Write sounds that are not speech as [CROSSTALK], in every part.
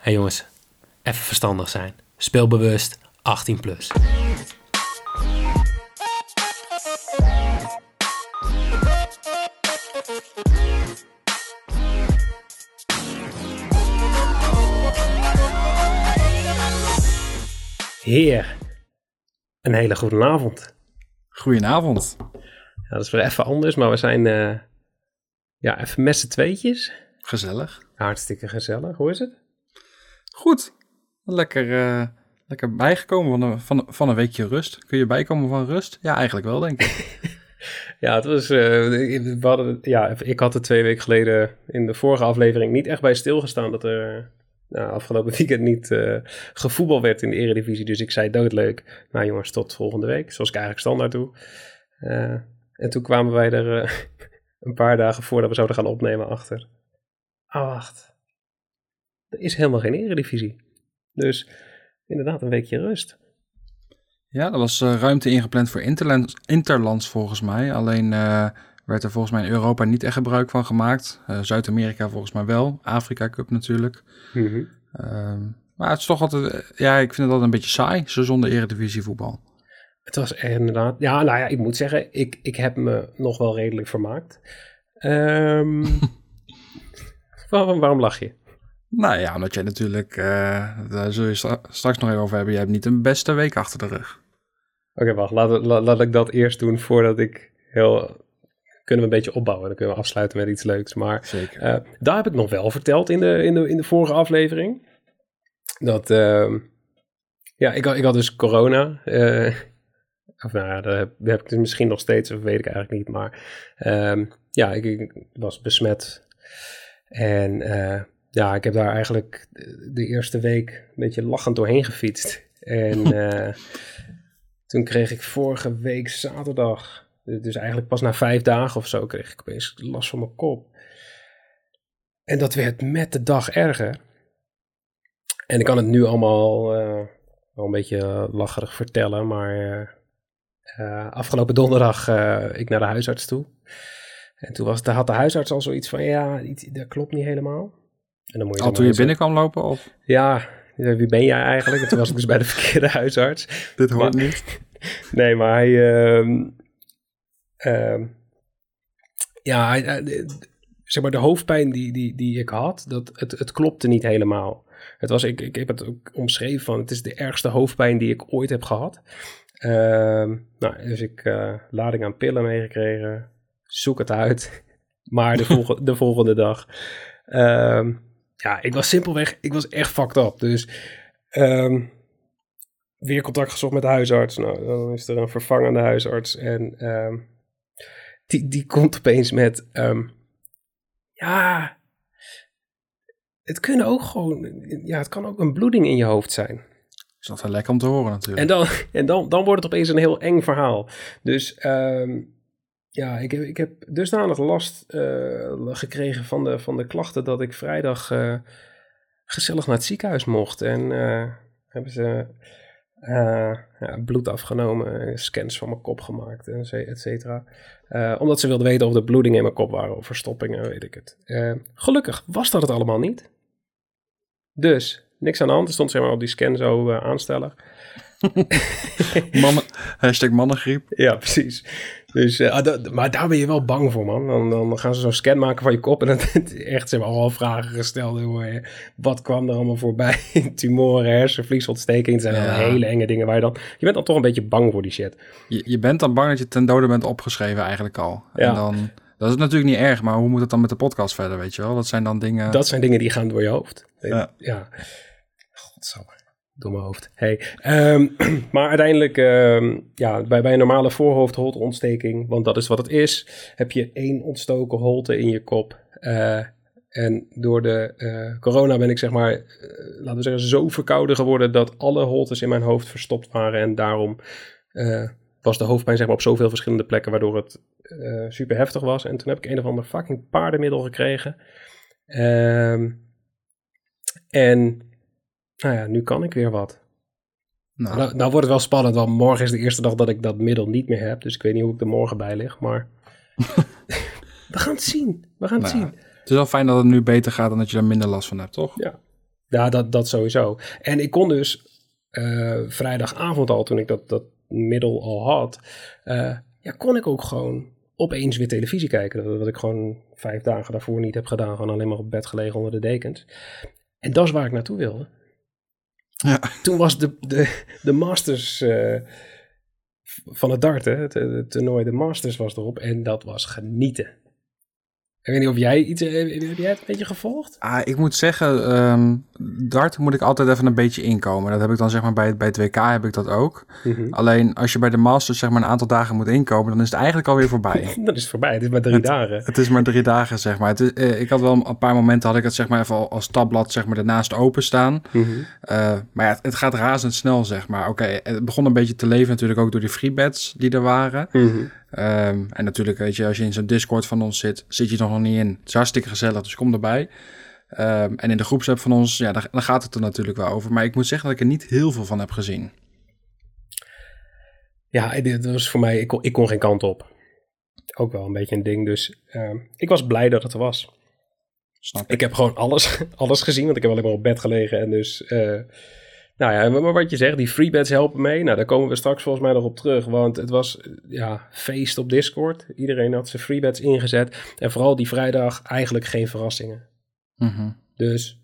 hey jongens, even verstandig zijn. Speelbewust 18 plus. Heer, een hele goede avond. Goedenavond. Ja, dat is weer even anders, maar we zijn uh, ja, even met z'n tweetjes. Gezellig. Hartstikke gezellig. Hoe is het? Goed. Lekker, uh, lekker bijgekomen van een, van, van een weekje rust. Kun je bijkomen van rust? Ja, eigenlijk wel, denk ik. [LAUGHS] ja, het was, uh, we hadden, ja, ik had er twee weken geleden in de vorige aflevering niet echt bij stilgestaan dat er nou, afgelopen [LAUGHS] weekend niet uh, gevoetbal werd in de eredivisie. Dus ik zei doodleuk, nou jongens, tot volgende week. Zoals ik eigenlijk standaard doe. Uh, en toen kwamen wij er uh, [LAUGHS] een paar dagen voordat we zouden gaan opnemen achter. Ah, wacht. Er is helemaal geen eredivisie. Dus inderdaad een weekje rust. Ja, er was ruimte ingepland voor interlands, interlands volgens mij. Alleen werd er volgens mij in Europa niet echt gebruik van gemaakt. Uh, Zuid-Amerika volgens mij wel. Afrika Cup natuurlijk. Mm -hmm. uh, maar het is toch altijd... Ja, ik vind het altijd een beetje saai, zo zonder eredivisie voetbal. Het was inderdaad... Ja, nou ja, ik moet zeggen, ik, ik heb me nog wel redelijk vermaakt. Um, [LAUGHS] waarom, waarom lach je? Nou ja, omdat jij natuurlijk... Uh, daar zul je stra straks nog even over hebben. Jij hebt niet een beste week achter de rug. Oké, okay, wacht. Laat, laat, laat ik dat eerst doen voordat ik heel kunnen we een beetje opbouwen. Dan kunnen we afsluiten met iets leuks. Maar Zeker. Uh, daar heb ik nog wel verteld in de, in de, in de vorige aflevering. Dat, uh, ja, ik, ik had dus corona. Uh, of nou ja, dat heb, ik dus misschien nog steeds, of weet ik eigenlijk niet. Maar ja, ik, ik, was besmet. En ja, ik heb daar eigenlijk de eerste week een beetje lachend doorheen gefietst. En [LAUGHS] toen kreeg ik vorige week zaterdag dus eigenlijk pas na vijf dagen of zo kreeg ik opeens last van mijn kop. En dat werd met de dag erger. En ik kan het nu allemaal uh, wel een beetje lacherig vertellen, maar uh, afgelopen donderdag ik naar de huisarts toe. En toen was, had de huisarts al zoiets van, ja, dat klopt niet helemaal. En dan moet je al toen je binnen kwam lopen? Of? Ja, wie ben jij eigenlijk? En toen was ik dus bij de [LAUGHS] verkeerde huisarts. Dit hoort maar, niet. [LAUGHS] Nee, maar hij... Uh, uh, ja, zeg maar de hoofdpijn die, die, die ik had, dat, het, het klopte niet helemaal. Het was, ik, ik heb het ook omschreven van, het is de ergste hoofdpijn die ik ooit heb gehad. Uh, nou, dus ik uh, lading aan pillen meegekregen, zoek het uit. [LAUGHS] Maar de, volgende, de volgende dag, ja, ik was simpelweg, ik was echt fucked up. Dus um, weer contact gezocht met de huisarts. Nou, dan is er een vervangende huisarts en um, die, die komt opeens met, um, ja, het kunnen ook gewoon, ja, het kan ook een bloeding in je hoofd zijn. Is dat wel lekker om te horen natuurlijk. En dan, en dan, dan wordt het opeens een heel eng verhaal. Dus um, ja, ik heb, ik heb dusdanig last uh, gekregen van de, van de klachten dat ik vrijdag uh, gezellig naar het ziekenhuis mocht. En uh, hebben ze ja, bloed afgenomen, scans van mijn kop gemaakt, et cetera. Omdat ze wilden weten of er bloedingen in mijn kop waren of verstoppingen, weet ik het. Gelukkig was dat het allemaal niet. Dus, niks aan de hand. Er stond zeg maar op die scan zo aanstellen. [LAUGHS] Mannen, hashtag mannengriep. Ja, precies. Dus, uh, maar daar ben je wel bang voor, man. Dan, dan gaan ze zo'n scan maken van je kop. En dan [LAUGHS] echt, ze hebben al vragen gesteld. Hoe, wat kwam er allemaal voorbij? [LAUGHS] Tumoren, hersenvliesontsteking. Zijn ja. hele enge dingen waar je dan... Je bent dan toch een beetje bang voor die shit. Je, je bent dan bang dat je ten dode bent opgeschreven eigenlijk al. Ja. En dan... Dat is natuurlijk niet erg, maar hoe moet het dan met de podcast verder, weet je wel? Dat zijn dan dingen... Dat zijn dingen die gaan door je hoofd. Ja. ja. Godsamme door mijn hoofd. Hey. Um, [CLEARS THROAT] maar uiteindelijk, um, ja, bij, een normale voorhoofdholteontsteking, want dat is wat het is, heb je één ontstoken holte in je kop. Uh, en door de uh, corona ben ik zeg maar, uh, laten we zeggen, zo verkouden geworden dat alle holtes in mijn hoofd verstopt waren. En daarom was de hoofdpijn zeg maar op zoveel verschillende plekken, waardoor het super heftig was. En toen heb ik een of ander fucking paardenmiddel gekregen. Um, en nou ja, nu kan ik weer wat. Nou. nou, nou, wordt het wel spannend, want morgen is de eerste dag dat ik dat middel niet meer heb. Dus ik weet niet hoe ik er morgen bij lig, maar [LAUGHS] we gaan het zien. We gaan het nou, zien. Het is wel fijn dat het nu beter gaat dan dat je er minder last van hebt, toch? Ja. Ja, dat, dat sowieso. En ik kon dus eh, vrijdagavond al, toen ik dat, dat middel al had, eh, ja, kon ik ook gewoon opeens weer televisie kijken. Wat ik gewoon vijf dagen daarvoor niet heb gedaan. Gewoon alleen maar op bed gelegen onder de dekens. En dat is waar ik naartoe wilde. Ja. Toen was de, de, de Masters eh, van het dart, hè, het, het toernooi, de Masters was erop. En dat was genieten. Ik weet niet of jij iets, heb jij het een beetje gevolgd? Ah, ik moet zeggen, ehm, dart moet ik altijd even een beetje inkomen. Dat heb ik dan zeg maar bij, bij het WK heb ik dat ook. Alleen als je bij de Masters zeg maar een aantal dagen moet inkomen, dan is het eigenlijk alweer voorbij. [LAUGHS] Dat is voorbij, het is maar drie dagen. Het is maar drie dagen, zeg maar. Het is, eh, ik had wel een paar momenten had ik het zeg maar even al als tabblad zeg maar ernaast openstaan. Eh, maar ja, het, het gaat razendsnel, zeg maar. Oké, het begon een beetje te leven natuurlijk ook door die freebets die er waren. Ehm, en natuurlijk, weet je, als je in zo'n Discord van ons zit, zit je er nog niet in. Het is hartstikke gezellig, dus kom erbij. Ehm, en in de groepsapp van ons, ja, daar, gaat het er natuurlijk wel over. Maar ik moet zeggen dat ik er niet heel veel van heb gezien. Ja, dit was voor mij, ik kon, ik kon geen kant op. Ook wel een beetje een ding, dus ehm, ik was blij dat het er was. Snap ik. Ik heb gewoon alles, [LAUGHS] alles gezien, want ik heb alleen maar op bed gelegen. En dus, eh, nou ja, maar wat je zegt, die freebets helpen mee. Nou, daar komen we straks volgens mij nog op terug. Want het was, ja, feest op Discord. Iedereen had zijn freebets ingezet. En vooral die vrijdag eigenlijk geen verrassingen. Mhm. Dus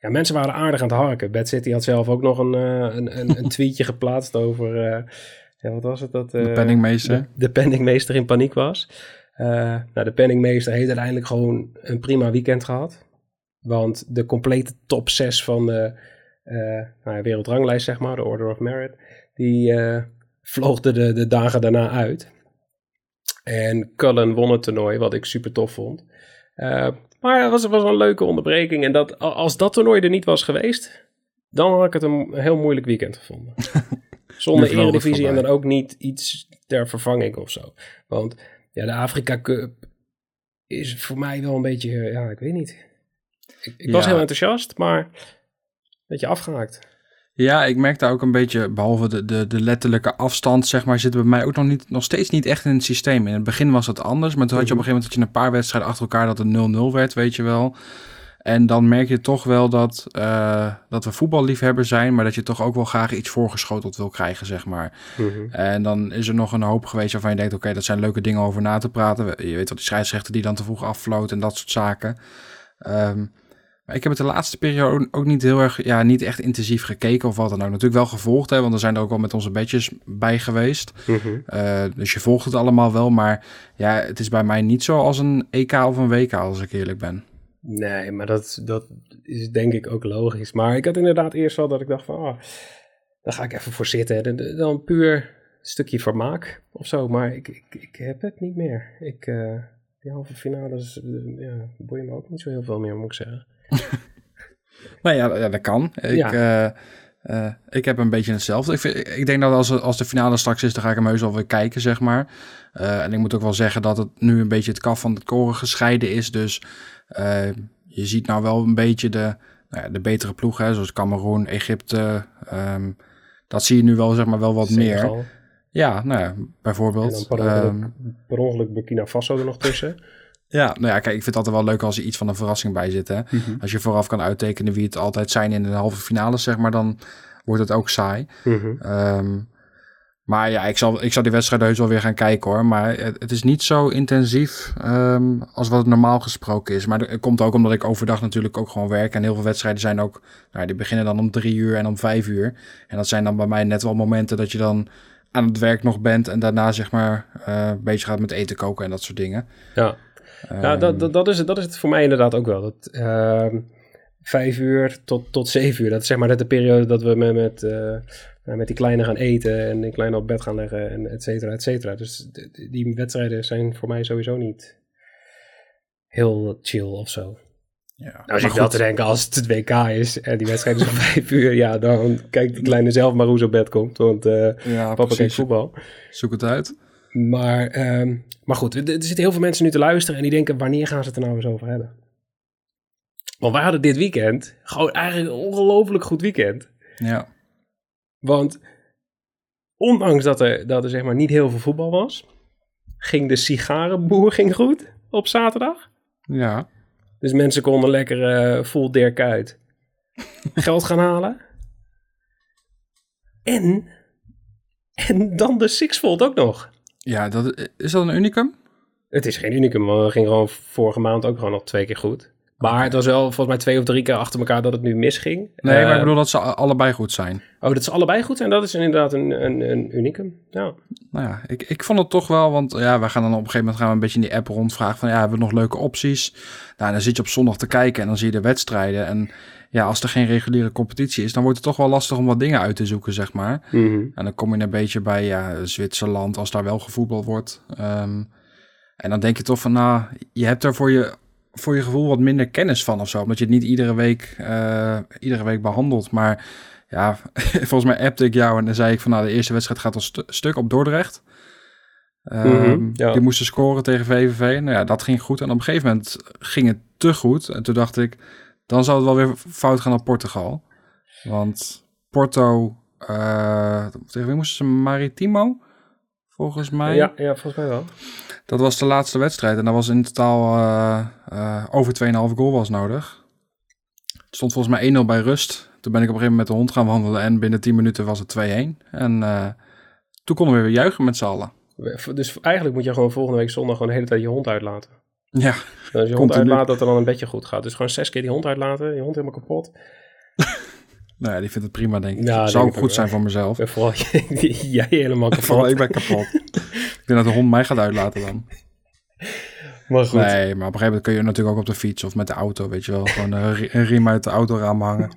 ja, mensen waren aardig aan het harken. Bad City had zelf ook nog een, eh, een, een, een [LAUGHS] tweetje geplaatst over... eh, ja, wat was het? Dat, De eh, penningmeester. De, de penningmeester in paniek was. Nou, de penningmeester heeft uiteindelijk gewoon een prima weekend gehad. Want de complete top 6 van de nou ja, wereldranglijst, zeg maar, de Order of Merit, die vloog er de, de dagen daarna uit. En Cullen won het toernooi, wat ik super tof vond. Maar het was, was een leuke onderbreking. En dat, als dat toernooi er niet was geweest, dan had ik het een heel moeilijk weekend gevonden. [LAUGHS] Zonder Eredivisie en dan ook niet iets ter vervanging of zo. Want ja, de Afrika Cup is voor mij wel een beetje, ja, ik weet niet. Ik, ik was heel enthousiast, maar een beetje afgehaakt. Ja, ik merk daar ook een beetje, behalve de, de, de letterlijke afstand, zeg maar, zit bij mij ook nog, niet, nog steeds niet echt in het systeem. In het begin was het anders, maar toen had je op een gegeven moment dat je een paar wedstrijden achter elkaar dat het 0-0 werd, weet je wel. En dan merk je toch wel dat, eh, dat we voetballiefhebber zijn, maar dat je toch ook wel graag iets voorgeschoteld wil krijgen, zeg maar. En dan is er nog een hoop geweest waarvan je denkt, oké, dat zijn leuke dingen over na te praten. Je weet wel, die scheidsrechter die dan te vroeg affloot en dat soort zaken. Ehm, maar ik heb het de laatste periode ook niet heel erg, ja, niet echt intensief gekeken of wat dan ook. Natuurlijk wel gevolgd, hè, want we zijn er ook al met onze bedjes bij geweest. Eh, dus je volgt het allemaal wel, maar ja, het is bij mij niet zo als een EK of een WK, als ik eerlijk ben. Nee, maar dat, dat is denk ik ook logisch. Maar ik had inderdaad eerst wel dat ik dacht van, ah, daar ga ik even voor zitten. Dan, puur een stukje vermaak of zo. Maar ik, ik, ik heb het niet meer. Ik, eh, die halve finales, eh, ja, boeien me ook niet zo heel veel meer, moet ik zeggen. [LAUGHS] Nou ja, ja dat kan. Ik, Ja. eh, eh, ik heb een beetje hetzelfde. Ik, vind, ik denk dat als, als de finale straks is, dan ga ik hem heus wel weer kijken, zeg maar. Eh, en ik moet ook wel zeggen dat het nu een beetje het kaf van het koren gescheiden is. Dus je ziet nou wel een beetje de, nou ja, de betere ploegen, zoals Cameroen, Egypte. ehm, dat zie je nu wel, zeg maar, wel wat meer. Ja, nou ja, En dan bijvoorbeeld. per ongeluk, Ehm, per ongeluk Burkina Faso er nog tussen. Ja, nou ja, kijk, ik vind het altijd wel leuk als er iets van een verrassing bij zit. Hè? Als je vooraf kan uittekenen wie het altijd zijn in de halve finales, zeg maar, dan wordt het ook saai. Ehm, maar ja, ik zal, ik zal die wedstrijd heus wel weer gaan kijken hoor. Maar het, het is niet zo intensief ehm, als wat het normaal gesproken is. Maar het komt ook omdat ik overdag natuurlijk ook gewoon werk. En heel veel wedstrijden zijn ook, nou, die beginnen dan om drie uur en om vijf uur. En dat zijn dan bij mij net wel momenten dat je dan aan het werk nog bent. En daarna zeg maar eh, een beetje gaat met eten koken en dat soort dingen. Ja, ja dat, dat, dat, is het, dat is het voor mij inderdaad ook wel. Dat, ehm, vijf uur tot, tot zeven uur, dat is zeg maar net de periode dat we met, met, eh, met die kleine gaan eten en die kleine op bed gaan leggen en et cetera, et cetera. Dus die wedstrijden zijn voor mij sowieso niet heel chill of zo. Ja, Nou zit ik wel te denken, als het het WK is en die wedstrijd is om [LAUGHS] vijf uur, ja, dan kijkt die kleine zelf maar hoe ze op bed komt, want eh Ja, papa kijkt precies. voetbal. Zoek het uit. Maar, ehm, maar goed, er, zitten heel veel mensen nu te luisteren en die denken, wanneer gaan ze het er nou eens over hebben? Want wij hadden dit weekend gewoon eigenlijk een ongelooflijk goed weekend. Ja. Want ondanks dat er, dat er zeg maar niet heel veel voetbal was, ging de sigarenboer [LAUGHS] ging goed op zaterdag. Ja. Dus mensen konden lekker eh full Dirk uit [LAUGHS] geld gaan halen. En, en dan de Sixfold ook nog. Ja, dat, is dat een unicum? Het is geen unicum, want het ging gewoon vorige maand ook gewoon nog twee keer goed. Maar het was wel volgens mij twee of drie keer achter elkaar dat het nu misging. Nee, maar ik Eh, bedoel dat ze allebei goed zijn. Oh, dat ze allebei goed zijn, dat is inderdaad een, een, een unicum. Ja. Nou ja, ik, ik vond het toch wel, want ja, wij gaan dan op een gegeven moment gaan we een beetje in die app rondvragen van ja, hebben we nog leuke opties? Nou, dan zit je op zondag te kijken en dan zie je de wedstrijden. En ja, als er geen reguliere competitie is, dan wordt het toch wel lastig om wat dingen uit te zoeken, zeg maar. Mhm. En dan kom je een beetje bij ja, Zwitserland, als daar wel gevoetbald wordt. Ehm, en dan denk je toch van, nou, je hebt er voor je, voor je gevoel wat minder kennis van of zo. Omdat je het niet iedere week, eh, iedere week behandelt. Maar ja, [LAUGHS] volgens mij appte ik jou en dan zei ik van, nou, de eerste wedstrijd gaat al stu- stuk op Dordrecht. Ehm, Mhm, ja. Die moesten scoren tegen VVV. Nou ja, dat ging goed. En op een gegeven moment ging het te goed. En toen dacht ik, dan zou het wel weer fout gaan naar Portugal. Want Porto, eh tegen wie moesten ze? Maritimo? Volgens mij. Ja, ja, volgens mij wel. Dat was de laatste wedstrijd. En dat was in totaal eh, eh, over 2,5 goal was nodig. Het stond volgens mij 1-0 bij rust. Toen ben ik op een gegeven moment met de hond gaan wandelen. En binnen 10 minuten was het 2-1. En toen konden we weer juichen met z'n allen. Dus eigenlijk moet je gewoon volgende week zondag gewoon de hele tijd je hond uitlaten. Ja, En als je hond uitlaat, dat er dan een beetje goed gaat. Dus gewoon zes keer die hond uitlaten, je hond helemaal kapot. [LAUGHS] nou ja, die vindt het prima denk ik. Ja, Zou denk ook goed zijn voor mezelf. En vooral [LAUGHS] jij helemaal [LAUGHS] kapot. Vooral ik ben kapot. ik denk dat de hond mij gaat uitlaten dan. Maar goed. Nee, maar op een gegeven moment kun je natuurlijk ook op de fiets of met de auto, weet je wel. Gewoon een, ri- een riem uit de autoraam hangen.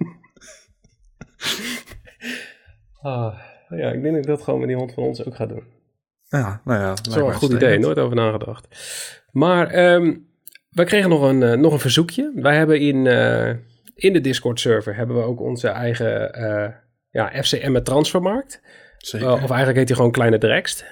Ah, ja, ik denk dat ik dat gewoon met die hond van ons ook ga doen. Ja, nou ja. Dat is wel een goed idee, nooit over nagedacht. Maar ehm wij kregen nog een, eh, nog een verzoekje. Wij hebben in, eh, in de Discord-server hebben we ook onze eigen eh ja, FCM transfermarkt. Zeker. Of eigenlijk heet hij gewoon Kleine Drekst.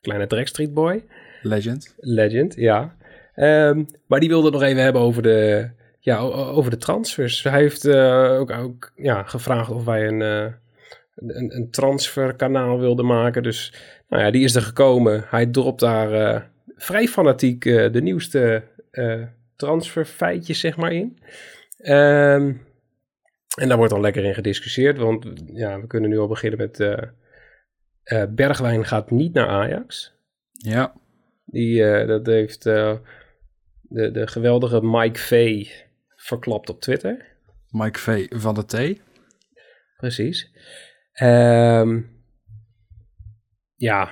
Kleine Drek Street Boy. Legend. Legend, ja. Ehm, maar die wilde het nog even hebben over de, ja, over de transfers. Hij heeft ook, ook ja, gevraagd of wij een, een, een transferkanaal wilden maken. Dus nou ja, die is er gekomen. Hij dropt daar vrij fanatiek eh, de nieuwste eh transferfeitjes zeg maar in. Ehm, en daar wordt dan lekker in gediscussieerd. Want ja, we kunnen nu al beginnen met... eh, Bergwijn gaat niet naar Ajax. Ja. Die, dat heeft de, de geweldige Mike V verklapt op Twitter. Mike V van de T. Precies. Ehm, ja,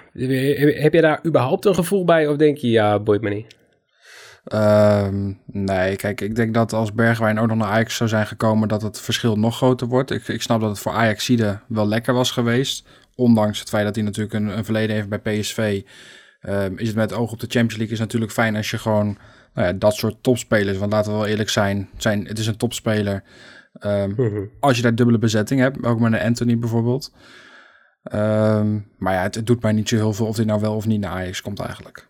heb je daar überhaupt een gevoel bij of denk je, ja, boeit me niet? Ehm, nee, kijk, ik denk dat als Bergwijn ook nog naar Ajax zou zijn gekomen, dat het verschil nog groter wordt. Ik, ik snap dat het voor Ajaxide wel lekker was geweest. Ondanks het feit dat hij natuurlijk een, een verleden heeft bij PSV. ehm, is het met oog op de Champions League is natuurlijk fijn als je gewoon nou ja, dat soort topspelers, want laten we wel eerlijk zijn, zijn het is een topspeler. Ehm, als je daar dubbele bezetting hebt, ook met een Anthony bijvoorbeeld. Ehm, maar ja, het, het doet mij niet zo heel veel of hij nou wel of niet naar Ajax komt eigenlijk.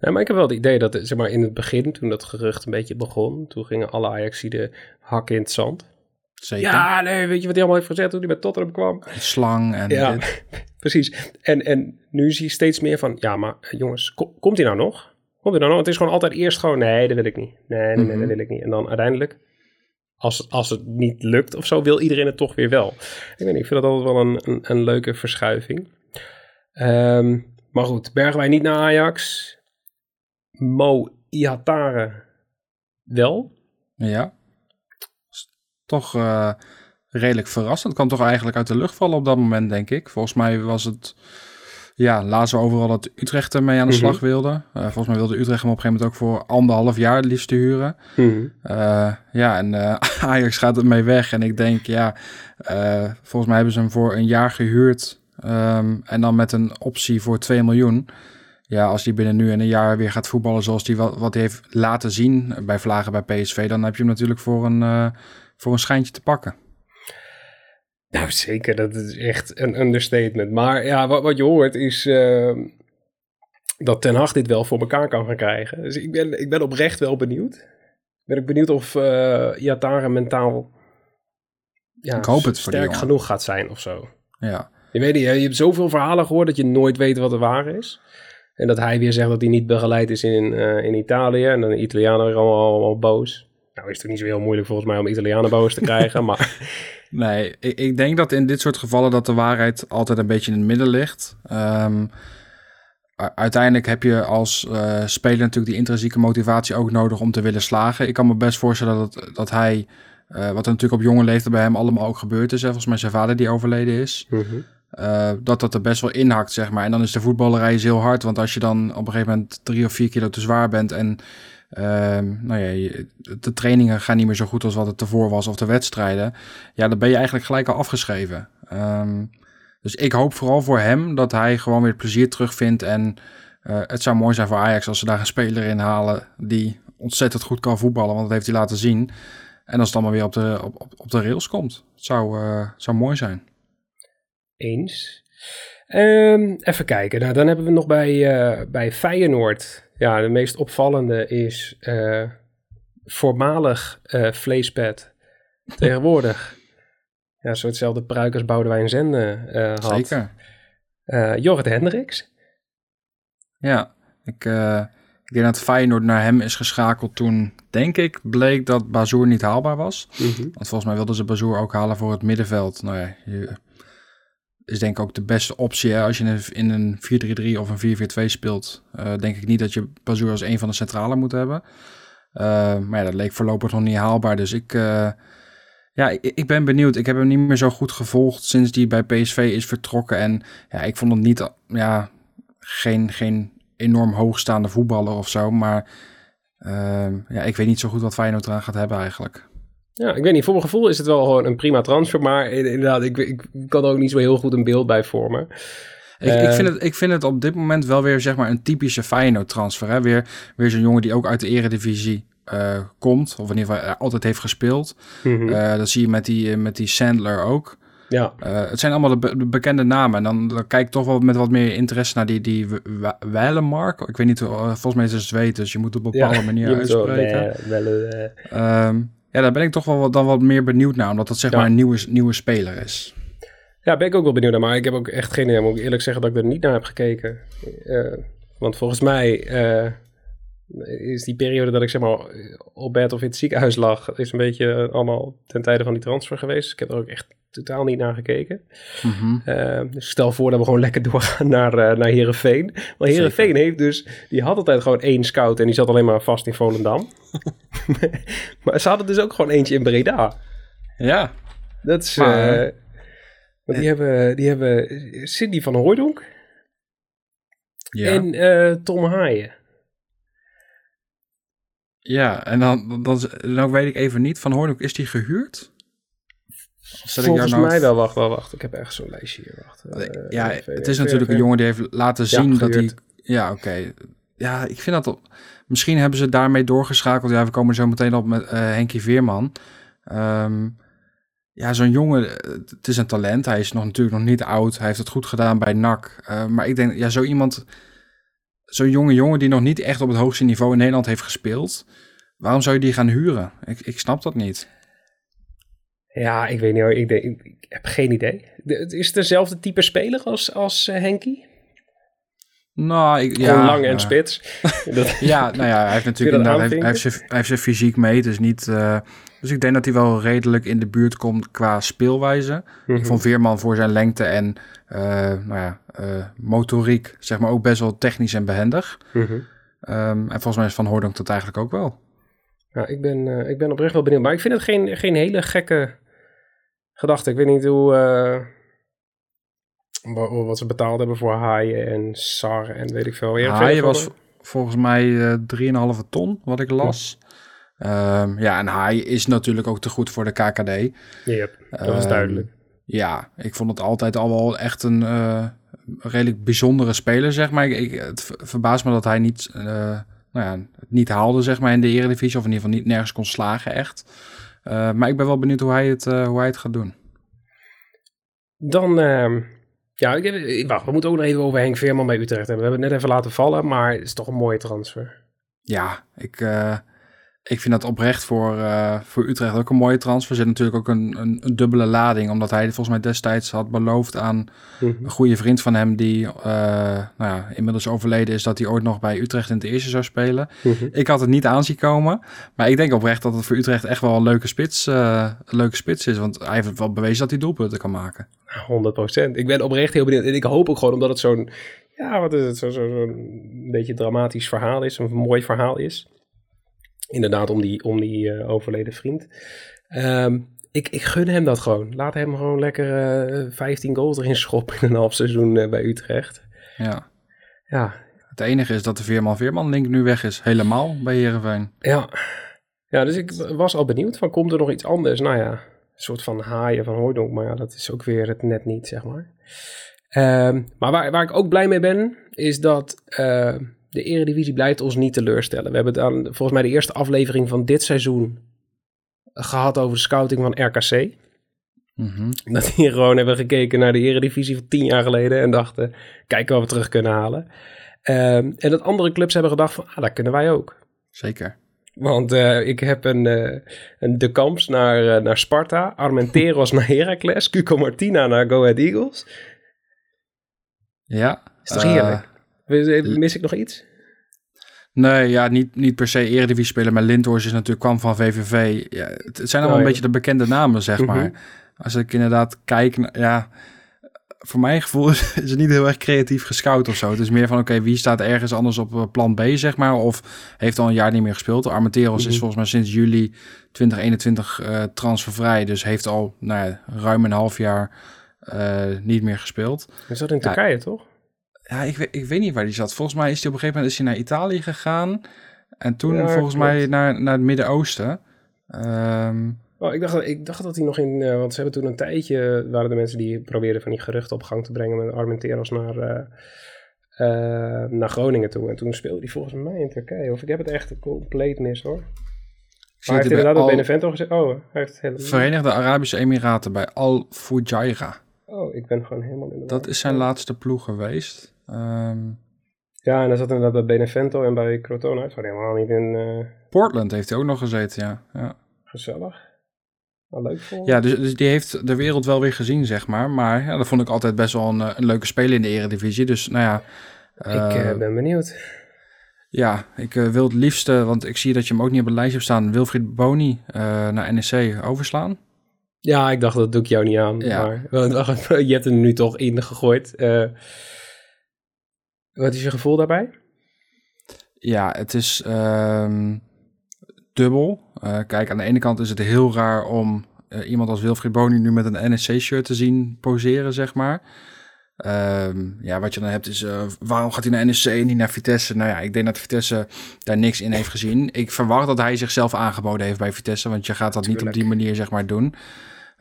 Ja, maar ik heb wel het idee dat, zeg maar, in het begin, toen dat gerucht een beetje begon, toen gingen alle Ajaxiden hakken in het zand. Zeker. Ja, nee, weet je wat hij allemaal heeft gezet toen hij bij Tottenham kwam? Slang en Ja, dit. [LAUGHS] precies. En, en nu zie je steeds meer van, ja, maar eh, jongens, ko- komt hij nou nog? Komt hij nou nog? Het is gewoon altijd eerst gewoon, nee, dat wil ik niet. Nee, nee, nee, Mhm. dat wil ik niet. En dan uiteindelijk, als, als het niet lukt of zo, wil iedereen het toch weer wel. Ik weet niet, ik vind dat altijd wel een, een, een leuke verschuiving. Ehm, maar goed, Bergwijn niet naar Ajax. Mo Ihatare wel. Ja. Toch eh, redelijk verrassend. Kan toch eigenlijk uit de lucht vallen op dat moment, denk ik. Volgens mij was het... Ja, lazen we overal dat Utrecht ermee aan de Mhm. slag wilde. Eh, volgens mij wilde Utrecht hem op een gegeven moment ook voor anderhalf jaar het liefst te huren. Eh, ja, en eh, [LAUGHS] Ajax gaat ermee weg. En ik denk, ja, volgens mij hebben ze hem voor een jaar gehuurd. ehm, en dan met een optie voor 2 miljoen. Ja, als hij binnen nu en een jaar weer gaat voetballen zoals hij wat, wat hij heeft laten zien bij Vlagen bij PSV, dan heb je hem natuurlijk voor een, voor een schijntje te pakken. Nou, zeker. Dat is echt een understatement. Maar ja, wat, wat je hoort is eh, dat Ten Hag dit wel voor elkaar kan gaan krijgen. Dus ik ben, ik ben oprecht wel benieuwd. Ben ik benieuwd of uh, mentaal ja, Ik hoop het sterk genoeg gaat zijn of zo. Ja, Je weet niet, je hebt zoveel verhalen gehoord dat je nooit weet wat er waar is. En dat hij weer zegt dat hij niet begeleid is in, eh, in Italië. En dan de Italianen weer allemaal, allemaal boos. Nou is het ook niet zo heel moeilijk volgens mij om Italianen boos te krijgen, maar... [LAUGHS] Nee, ik, ik, denk dat in dit soort gevallen dat de waarheid altijd een beetje in het midden ligt. Um, uiteindelijk heb je als uh, speler natuurlijk die intrinsieke motivatie ook nodig om te willen slagen. Ik kan me best voorstellen dat, dat hij, uh, wat er natuurlijk op jonge leeftijd bij hem allemaal ook gebeurd is, hè, volgens mij zijn vader die overleden is, mm -hmm. uh, dat dat er best wel inhakt, zeg maar. En dan is de voetballerij is heel hard, want als je dan op een gegeven moment drie of vier kilo te zwaar bent en nou ja, de trainingen gaan niet meer zo goed als wat het tevoren was of de wedstrijden, ja, dan ben je eigenlijk gelijk al afgeschreven. Um, dus ik hoop vooral voor hem dat hij gewoon weer plezier terugvindt. En uh, het zou mooi zijn voor Ajax als ze daar een speler in halen die ontzettend goed kan voetballen. Want dat heeft hij laten zien. En als het allemaal weer op de, op, op de rails komt. Het zou, uh, zou mooi zijn. Eens. Um, even kijken. Nou, dan hebben we nog bij, uh, bij Feyenoord. Ja, de meest opvallende is voormalig vleespet. [LAUGHS] Tegenwoordig ja, zo hetzelfde pruik als Boudewijn Zende uh, had. Zeker. Uh, Jorrit Hendricks. Ja, ik, ik denk dat Feyenoord naar hem is geschakeld toen, denk ik, bleek dat Bazoer niet haalbaar was. Mm -hmm. Want volgens mij wilden ze Bazoer ook halen voor het middenveld. Nou ja, je, is denk ik ook de beste optie. Hè? Als je in een 4-3-3 of een 4-4-2 speelt, uh, denk ik niet dat je Bazoer als een van de centrale moet hebben. Uh, maar ja, dat leek voorlopig nog niet haalbaar. Dus ik, uh, ja, ik, ik, ben benieuwd. Ik heb hem niet meer zo goed gevolgd sinds hij bij PSV is vertrokken. En ja, ik vond het niet, ja, geen, geen enorm hoogstaande voetballer of zo. Maar ja, ik weet niet zo goed wat Feyenoord eraan gaat hebben eigenlijk. Ja, ik weet niet. Voor mijn gevoel is het wel gewoon een prima transfer. Maar inderdaad, ik, ik kan er ook niet zo heel goed een beeld bij vormen. Ik, uh, ik, vind het, ik vind het op dit moment wel weer zeg maar een typische Feyenoord transfer. Hè? Weer, weer zo'n jongen die ook uit de eredivisie uh, komt, of in ieder geval altijd heeft gespeeld. Mm -hmm. uh, dat zie je met die, met die Sandler ook. Ja. Het zijn allemaal de, be de, bekende namen. En dan, dan kijk ik toch wel met wat meer interesse naar die, die Weilemark. Ik weet niet, volgens mij is het Zweed, dus je moet op een bepaalde [LAUGHS] ja, manier uitspreken. Wel, um, ja, daar ben ik toch wel wat, dan wat meer benieuwd naar, omdat dat zeg ja. maar een nieuwe, nieuwe speler is. Ja, ben ik ook wel benieuwd naar, maar ik heb ook echt geen idee. Moet ik eerlijk zeggen dat ik er niet naar heb gekeken. want volgens mij is die periode dat ik zeg maar op bed of in het ziekenhuis lag, is een beetje allemaal ten tijde van die transfer geweest. Ik heb er ook echt totaal niet naar gekeken. Mm -hmm. uh, dus stel voor dat we gewoon lekker doorgaan [LAUGHS] naar, uh, naar Herenveen. Maar Herenveen heeft dus, die had altijd gewoon één scout en die zat alleen maar vast in Volendam. [LAUGHS] maar ze hadden dus ook gewoon eentje in Breda. Ja. Dat is, maar, uh, want die hebben, die hebben Cindy van Hooydonk ja. en Tom Haaien. Ja, en dan, dan, dan weet ik even niet, Van Hoornhoek, is die gehuurd? Volgens nou mij wel, wacht, wel, wacht. Ik heb echt zo'n lijstje hier, wacht. Uh, ja, even, het is even, natuurlijk even. een jongen die heeft laten zien ja, dat hij... Ja, oké. Okay. Ja, ik vind dat... Op, misschien hebben ze daarmee doorgeschakeld. Ja, we komen zo meteen op met uh, Henkie Veerman. Um, ja, zo'n jongen, het is een talent. Hij is nog natuurlijk nog niet oud. Hij heeft het goed gedaan bij NAC. Uh, maar ik denk, ja, zo iemand zo'n jonge jongen die nog niet echt op het hoogste niveau in Nederland heeft gespeeld. Waarom zou je die gaan huren? Ik, ik snap dat niet. Ja, ik weet niet hoor. Ik, ik, ik heb geen idee. De, is het dezelfde type speler als, als uh, Henkie? Nou, ik, ja, lang en uh, spits. [LAUGHS] ja, nou ja, hij heeft natuurlijk hij heeft, hij, heeft zijn, hij heeft zijn fysiek mee. Dus, niet, uh, dus ik denk dat hij wel redelijk in de buurt komt qua speelwijze. Mm -hmm. Ik vond Veerman voor zijn lengte en uh, nou ja, uh, motoriek, zeg maar ook best wel technisch en behendig. Mm -hmm. um, en volgens mij is Van Hoordonk dat eigenlijk ook wel. Ja, ik ben, uh, ik ben oprecht wel benieuwd. Maar ik vind het geen, geen hele gekke gedachte. Ik weet niet hoe, wat ze betaald hebben voor Haaien en Sar en weet ik veel. Haaien was volgens mij 3,5 ton, wat ik las. Ja. Um, ja, en Haaien is natuurlijk ook te goed voor de KKD. Yep, dat is um, duidelijk. Ja, ik vond het altijd al wel echt een uh, redelijk bijzondere speler, zeg maar. Ik, ik, het verbaast me dat hij niet, uh, nou ja, het niet haalde, zeg maar, in de Eredivisie. Of in ieder geval niet nergens kon slagen, echt. Uh, maar ik ben wel benieuwd hoe hij het, hoe hij het gaat doen. Dan, ehm, ja, ik, wacht, we moeten ook nog even over Henk Veerman bij Utrecht hebben. We hebben het net even laten vallen, maar het is toch een mooie transfer. Ja, ik Ik vind dat oprecht voor, uh, voor Utrecht ook een mooie transfer. Er zit natuurlijk ook een, een, een, dubbele lading. Omdat hij volgens mij destijds had beloofd aan mhm. een goede vriend van hem... die uh, nou ja, inmiddels overleden is... dat hij ooit nog bij Utrecht in het eerste zou spelen. Mhm. Ik had het niet aanzien komen. Maar ik denk oprecht dat het voor Utrecht echt wel een leuke spits, uh, een leuke spits is. Want hij heeft wel bewezen dat hij doelpunten kan maken. 100%. Ik ben oprecht heel benieuwd. En ik hoop ook gewoon omdat het zo'n... Ja, wat is het? Zo'n zo, zo, een beetje dramatisch verhaal is. Een mooi verhaal is Inderdaad, om die, om die uh, overleden vriend. Um, ik, ik gun hem dat gewoon. Laat hem gewoon lekker uh, 15 goals erin [LAUGHS] schoppen in een half seizoen uh, bij Utrecht. Ja. Ja. Het enige is dat de Veerman-Veerman link nu weg is. Helemaal bij Heerenveen. Ja. Ja, dus ik was al benieuwd van komt er nog iets anders? Nou ja, een soort van haaien van Hooydonk. Maar ja, dat is ook weer het net niet, zeg maar. Um, maar waar, waar ik ook blij mee ben, is dat... Uh, de Eredivisie blijft ons niet teleurstellen. We hebben het aan, volgens mij de eerste aflevering van dit seizoen gehad over de scouting van RKC. Mm Dat die [LAUGHS] gewoon hebben gekeken naar de Eredivisie van tien jaar geleden en dachten, kijken wat we terug kunnen halen. Um, en dat andere clubs hebben gedacht van, ah, dat kunnen wij ook. Zeker. Want uh, ik heb een, uh, een De Kamps naar, uh, naar Sparta, Armenteros [LAUGHS] naar Heracles, Cuco Martina naar Go Ahead Eagles. Ja. Is toch heerlijk? Mis ik nog iets? Nee, ja, niet, niet per se Eredivisie spelen. Maar Lindhorst is natuurlijk kwam van VVV. Ja, het, zijn allemaal oh, een beetje de bekende namen, zeg maar. Mhm. Als ik inderdaad kijk, ja, voor mijn gevoel [LAUGHS] is het niet heel erg creatief gescout of zo. Het is meer van, oké, wie staat ergens anders op eh, plan B, zeg maar. Of heeft al een jaar niet meer gespeeld. Armenteros is mhm. volgens mij sinds juli 2021 uh, eh, transfervrij. Dus heeft al nou ja, ruim een half jaar uh, niet meer gespeeld. Is dat in Turkije, toch? Ja, ik weet, ik weet niet waar hij zat. Volgens mij is hij op een gegeven moment is hij naar Italië gegaan. En toen volgens mij naar, naar het Midden-Oosten. Um, oh, ik, dacht, ik dacht dat hij nog in... Uh, want ze hebben toen een tijdje... waren de mensen die probeerden van die geruchten op gang te brengen... met Armenteros naar, uh, uh, naar Groningen toe. En toen speelde hij volgens mij in Turkije. Of ik heb het echt compleet mis hoor. Maar hij heeft inderdaad bij Benevento gezegd... Oh, hij heeft helemaal... Verenigde Arabische Emiraten bij Al Fujairah. Oh, ik ben gewoon helemaal in de Dat is zijn laatste ploeg geweest. Um, ja, en dan zat inderdaad bij Benevento en bij Crotone. Hij helemaal niet in... Uh... Portland heeft hij ook nog gezeten, ja. ja. Gezellig. Wel leuk voor Ja, dus, dus, die heeft de wereld wel weer gezien, zeg maar. Maar ja, dat vond ik altijd best wel een, een leuke speler in de eredivisie. Dus nou ja... Ik uh, ben benieuwd. Ja, ik wil het liefste, want ik zie dat je hem ook niet op het lijstje hebt staan, Wilfried Boni naar NEC overslaan. Ja, ik dacht dat doe ik jou niet aan. Ja. Maar [LAUGHS] je hebt hem nu toch in gegooid. Uh, wat is je gevoel daarbij? Ja, het is um, dubbel. Uh, kijk, aan de ene kant is het heel raar om uh, iemand als Wilfried Boni nu met een NSC-shirt te zien poseren, zeg maar. Um, ja, wat je dan hebt is, uh, waarom gaat hij naar NSC en niet naar Vitesse? Nou ja, ik denk dat Vitesse daar niks in heeft gezien. Ik verwacht dat hij zichzelf aangeboden heeft bij Vitesse, want je gaat dat niet op die manier, zeg maar, doen.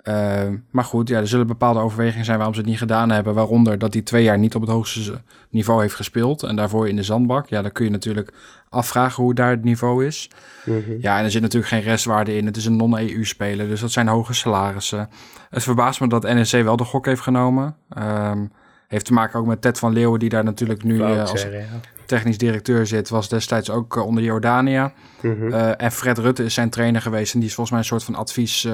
Uh, maar goed, ja, er zullen bepaalde overwegingen zijn waarom ze het niet gedaan hebben. Waaronder dat hij twee jaar niet op het hoogste niveau heeft gespeeld. En daarvoor in de zandbak. Ja, dan kun je natuurlijk afvragen hoe daar het niveau is. Mm -hmm. Ja, en er zit natuurlijk geen restwaarde in. Het is een non-EU-speler, dus dat zijn hoge salarissen. Het verbaast me dat NEC wel de gok heeft genomen. Um, heeft te maken ook met Ted van Leeuwen, die daar natuurlijk nu uh, als zeggen, ja. technisch directeur zit. Was destijds ook uh, onder Jordania. Mm -hmm. uh, en Fred Rutte is zijn trainer geweest. En die is volgens mij een soort van advies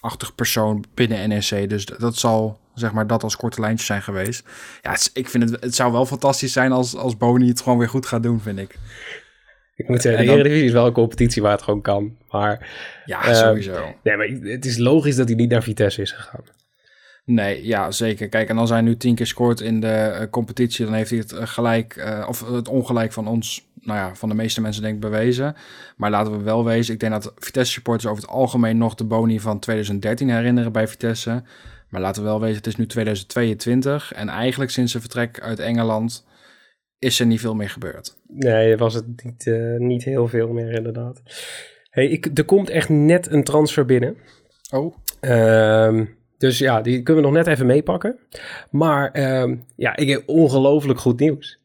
achtig persoon binnen NEC. Dus dat zal zeg maar dat als korte lijntje zijn geweest. Ja, het, ik vind het, het zou wel fantastisch zijn als, als Boni het gewoon weer goed gaat doen, vind ik. Ik moet zeggen, de Eredivisie is wel een competitie waar het gewoon kan. Maar, ja, sowieso. Uh, nee, maar het is logisch dat hij niet naar Vitesse is gegaan. Nee, ja, zeker. Kijk, en als hij nu tien keer scoort in de uh, competitie, dan heeft hij het uh, gelijk, uh, of het ongelijk van ons, nou ja, van de meeste mensen denk ik bewezen. Maar laten we wel wezen, ik denk dat Vitesse supporters over het algemeen nog de boni van 2013 herinneren bij Vitesse. Maar laten we wel wezen, het is nu 2022 en eigenlijk sinds zijn vertrek uit Engeland is er niet veel meer gebeurd. Nee, was het niet, niet heel veel meer inderdaad. Hey, ik, er komt echt net een transfer binnen. Oh. Ehm dus ja, die kunnen we nog net even meepakken. Maar uh, ja, ik heb ongelooflijk goed nieuws.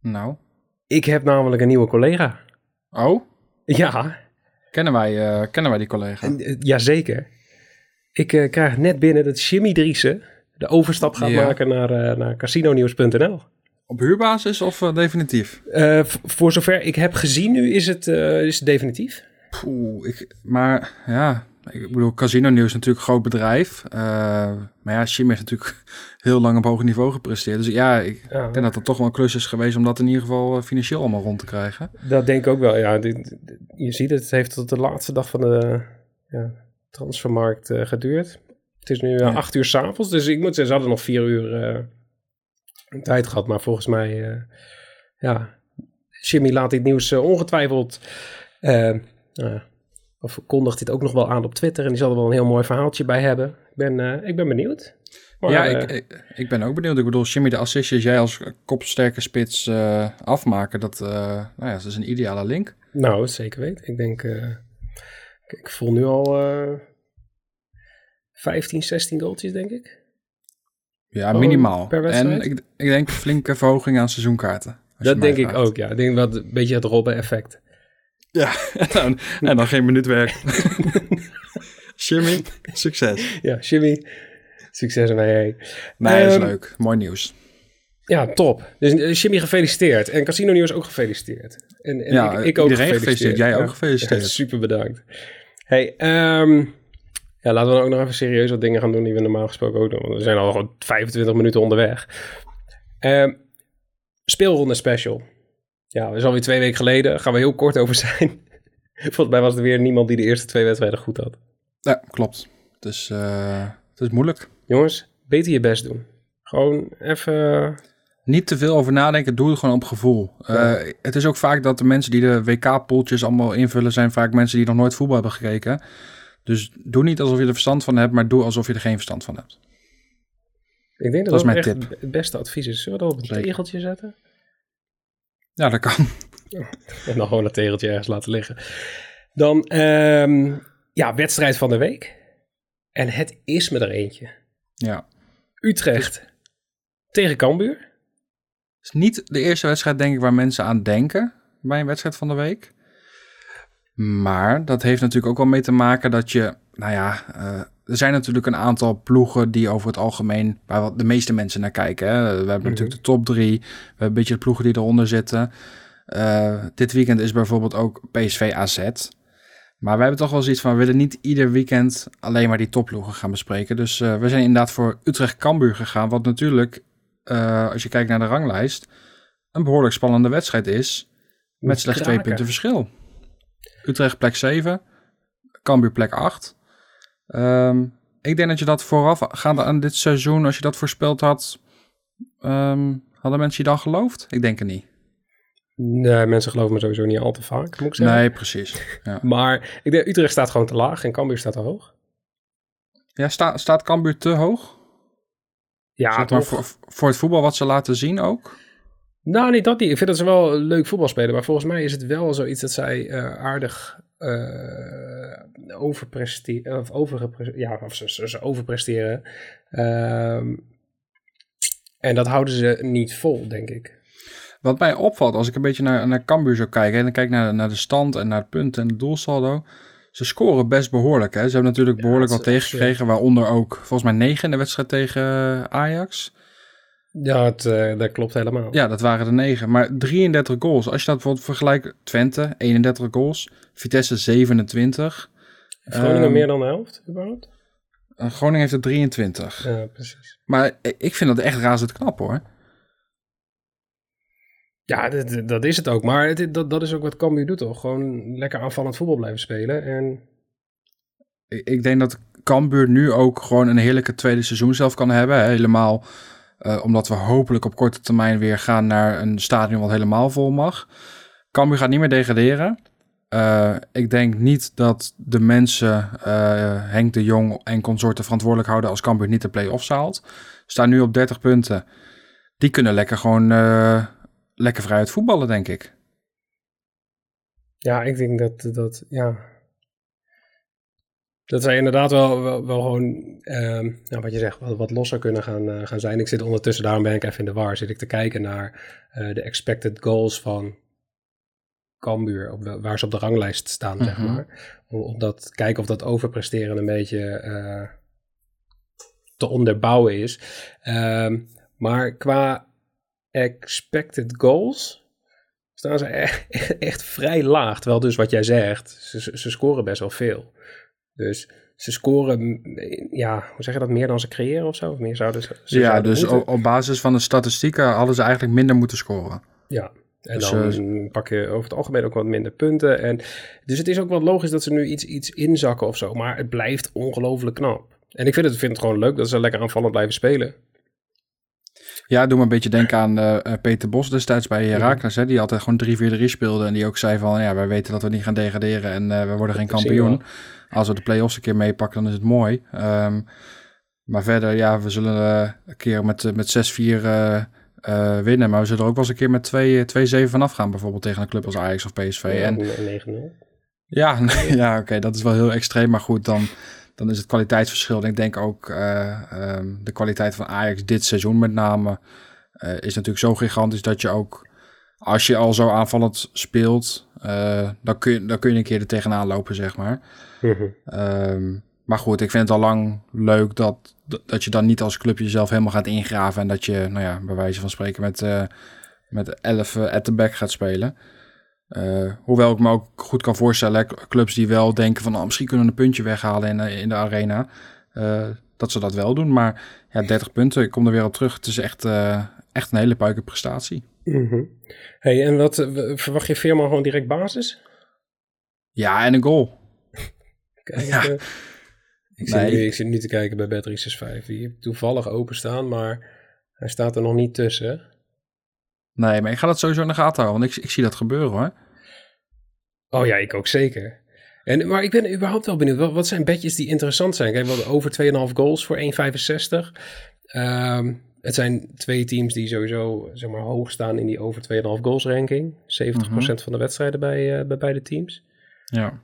Nou? Ik heb namelijk een nieuwe collega. Oh? Ja. Kennen wij, uh, kennen wij die collega? Uh, jazeker. Ik uh, krijg net binnen dat Jimmy Driessen de overstap gaat ja. maken naar, naar casinonieuws.nl. Op huurbasis of definitief? voor zover ik heb gezien nu is het, is het definitief. Poeh, ik, maar ja, ik bedoel, Casino Nieuws is natuurlijk een groot bedrijf. Maar ja, Jim heeft natuurlijk heel lang op hoog niveau gepresteerd. Dus ja, ik denk dat het toch wel een klus is geweest om dat in ieder geval eh, financieel allemaal rond te krijgen. Dat denk ik ook wel, ja. Je ziet het, het heeft tot de laatste dag van de ja, transfermarkt uh, geduurd. Het is nu ja. acht uur s'avonds, dus ik moet zeggen, ze hadden nog vier uur uh, tijd gehad. Maar volgens mij, ja, Jimmy laat dit nieuws ongetwijfeld of kondigt dit ook nog wel aan op Twitter. En die zal er wel een heel mooi verhaaltje bij hebben. Ik ben, ik ben benieuwd. Maar, ja, uh, ik, ik, ben ook benieuwd. Ik bedoel, Jimmy de assistjes, jij als kopsterke spits uh, afmaken, dat, nou ja, dat is een ideale link. Nou, zeker weten. Ik denk, ik voel nu al 15, 16 goaltjes, denk ik. Ja, minimaal. Per en ik, ik denk flinke verhoging aan seizoenkaarten. Dat denk ik ook, ja. Ik denk dat een beetje het Robben-effect. Ja, [LAUGHS] en dan, en dan geen minuut werk. [LAUGHS] Jimmy, succes. Ja, Jimmy, succes ermee. Nee, dat is ehm, leuk. Mooi nieuws. Ja, top. Dus uh, Jimmy gefeliciteerd. En Casino Nieuws ook gefeliciteerd. En, en ja, ik, ik ook iedereen gefeliciteerd. Jij ook gefeliciteerd. [LAUGHS] super bedankt. Hey, um, ja, laten we dan ook nog even serieus wat dingen gaan doen die we normaal gesproken ook doen. Want we zijn al gewoon 25 minuten onderweg. Um, speelronde special. Ja, dat is alweer twee weken geleden. Daar gaan we heel kort over zijn. [LAUGHS] Volgens mij was er weer niemand die de eerste twee wedstrijden goed had. Ja, klopt. Dus uh, het is moeilijk. Jongens, beter je best doen. Gewoon even... Niet te veel over nadenken, doe het gewoon op gevoel. Uh, het is ook vaak dat de mensen die de WK-poeltjes allemaal invullen... zijn vaak mensen die nog nooit voetbal hebben gekeken. Dus doe niet alsof je er verstand van hebt, maar doe alsof je er geen verstand van hebt. Ik denk dat dat, tip. het beste advies is. Zullen we dat op een tegeltje zetten? Ja, dat kan. En dan gewoon een tegeltje ergens laten liggen. Dan, um, ja, wedstrijd van de week. En het is me er eentje. Ja. Utrecht tegen Cambuur. Het is niet de eerste wedstrijd, denk ik, waar mensen aan denken bij een wedstrijd van de week. Maar dat heeft natuurlijk ook wel mee te maken dat je, nou ja, uh, er zijn natuurlijk een aantal ploegen die over het algemeen, waar de meeste mensen naar kijken. Hè. We hebben mhm. natuurlijk de top drie, we hebben een beetje de ploegen die eronder zitten. Uh, dit weekend is bijvoorbeeld ook PSV AZ. Maar we hebben toch wel zoiets van, we willen niet ieder weekend alleen maar die topploegen gaan bespreken. Dus uh, we zijn inderdaad voor Utrecht-Kambuur gegaan, wat natuurlijk, uh, als je kijkt naar de ranglijst, een behoorlijk spannende wedstrijd is. Met slechts twee punten verschil. Utrecht plek 7, Cambuur plek 8. Um, ik denk dat je dat vooraf gaande aan dit seizoen, als je dat voorspeld had, um, hadden mensen je dan geloofd? Ik denk het niet. Nee, mensen geloven me sowieso niet al te vaak, moet ik zeggen. Nee, precies. Ja. [LAUGHS] maar ik denk, Utrecht staat gewoon te laag en Cambuur staat te hoog. Ja, sta, staat Cambuur te hoog? Ja, maar voor, voor het voetbal wat ze laten zien ook? Nou, niet dat niet. Ik vind dat ze wel leuk voetbal spelen. Maar volgens mij is het wel zoiets dat zij uh, aardig uh, overpresteren. Of, overgepresteren, ja, of ze, ze, overpresteren. Uh, en dat houden ze niet vol, denk ik. Wat mij opvalt, als ik een beetje naar, naar Cambuur zou kijken... en dan kijk naar, naar de stand en naar het punt en het doelsaldo... ze scoren best behoorlijk. Hè? Ze hebben natuurlijk behoorlijk wat tegengekregen... waaronder ook volgens mij negen in de wedstrijd tegen Ajax... Ja, het, uh, dat klopt helemaal. Ja, dat waren er negen. Maar 33 goals. Als je dat bijvoorbeeld vergelijkt, Twente 31 goals, Vitesse 27. Groningen um, meer dan de helft überhaupt? Groningen heeft er 23. Ja, precies. Maar ik vind dat echt razend knap hoor. Ja, dat, dat is het ook. Maar dat, dat is ook wat Cambuur doet toch? Gewoon lekker aanvallend voetbal blijven spelen. En... Ik, ik denk dat Cambuur nu ook gewoon een heerlijke tweede seizoen zelf kan hebben. Helemaal uh, omdat we hopelijk op korte termijn weer gaan naar een stadion wat helemaal vol mag. Cambuur gaat niet meer degraderen. Uh, ik denk niet dat de mensen uh, Henk de Jong en consorten verantwoordelijk houden als Cambuur niet de play-offs haalt. Staan nu op 30 punten. Die kunnen lekker gewoon lekker vrij uit voetballen, denk ik. Ja, ik denk dat, dat ja, dat zij inderdaad wel, wel, wel gewoon, uh, nou, wat je zegt, wat, wat losser kunnen gaan, uh, gaan zijn. Ik zit ondertussen, daarom ben ik even in de war, zit ik te kijken naar uh, de expected goals van Cambuur, op, waar ze op de ranglijst staan, zeg mhm. maar. Om, om dat, kijken of dat overpresteren een beetje uh, te onderbouwen is. Um, maar qua expected goals staan ze echt, echt, vrij laag. Terwijl dus wat jij zegt, ze, ze scoren best wel veel. Dus ze scoren, ja, hoe zeg je dat, meer dan ze creëren of zo? Of meer zouden ze, ze ja, dus op, op, basis van de statistieken hadden ze eigenlijk minder moeten scoren. Ja, en dus, dan uh, pak je over het algemeen ook wat minder punten. En, dus het is ook wel logisch dat ze nu iets, iets inzakken of zo. Maar het blijft ongelooflijk knap. En ik vind het, vind het gewoon leuk dat ze lekker aanvallend blijven spelen. Ja, doe me een beetje denken aan uh, Peter Bos destijds bij Herakles. Hè, die altijd gewoon 3-4-3 speelde. En die ook zei van, ja, wij weten dat we niet gaan degraderen en uh, we worden geen kampioen. Als we de play-offs een keer meepakken, dan is het mooi. Um, maar verder, ja, we zullen uh, een keer met, met 6-4 winnen. Maar we zullen er ook wel eens een keer met 2-7 vanaf gaan. Bijvoorbeeld tegen een club als Ajax of PSV. Ja, en 9-0. Ja, [LAUGHS] ja oké, okay, dat is wel heel extreem. Maar goed, dan dan is het kwaliteitsverschil. En ik denk ook uh, um, de kwaliteit van Ajax dit seizoen met name uh, is natuurlijk zo gigantisch dat je ook als je al zo aanvallend speelt, uh, dan, kun je, dan kun je een keer er tegenaan lopen, zeg maar. Mm um, maar goed, ik vind het al lang leuk dat, dat je dan niet als club jezelf helemaal gaat ingraven en dat je, nou ja, bij wijze van spreken met, met 11 at the back gaat spelen. Uh, hoewel ik me ook goed kan voorstellen, clubs die wel denken van oh, misschien kunnen we een puntje weghalen in, in de arena, uh, dat ze dat wel doen. Maar ja, 30 punten, ik kom er weer op terug. Het is echt, uh, echt een hele puike prestatie. Mm -hmm. Hey, en wat verwacht je firma gewoon direct basis? Ja, en een goal. [LAUGHS] Kijk, ja. ik, zit nee. nu, ik zit nu te kijken bij Bet365. Die heb toevallig openstaan, maar hij staat er nog niet tussen. Nee, maar ik ga dat sowieso in de gaten houden, want ik, ik zie dat gebeuren hoor. Oh ja, ik ook zeker. En, maar ik ben überhaupt wel benieuwd, wat, wat zijn bedjes die interessant zijn? Kijk, wel over 2,5 goals voor 1,65. Um, ehm, het zijn twee teams die sowieso zeg maar, hoog staan in die over 2,5 goals ranking. 70% mm -hmm. van de wedstrijden bij, uh, bij beide teams. Ja.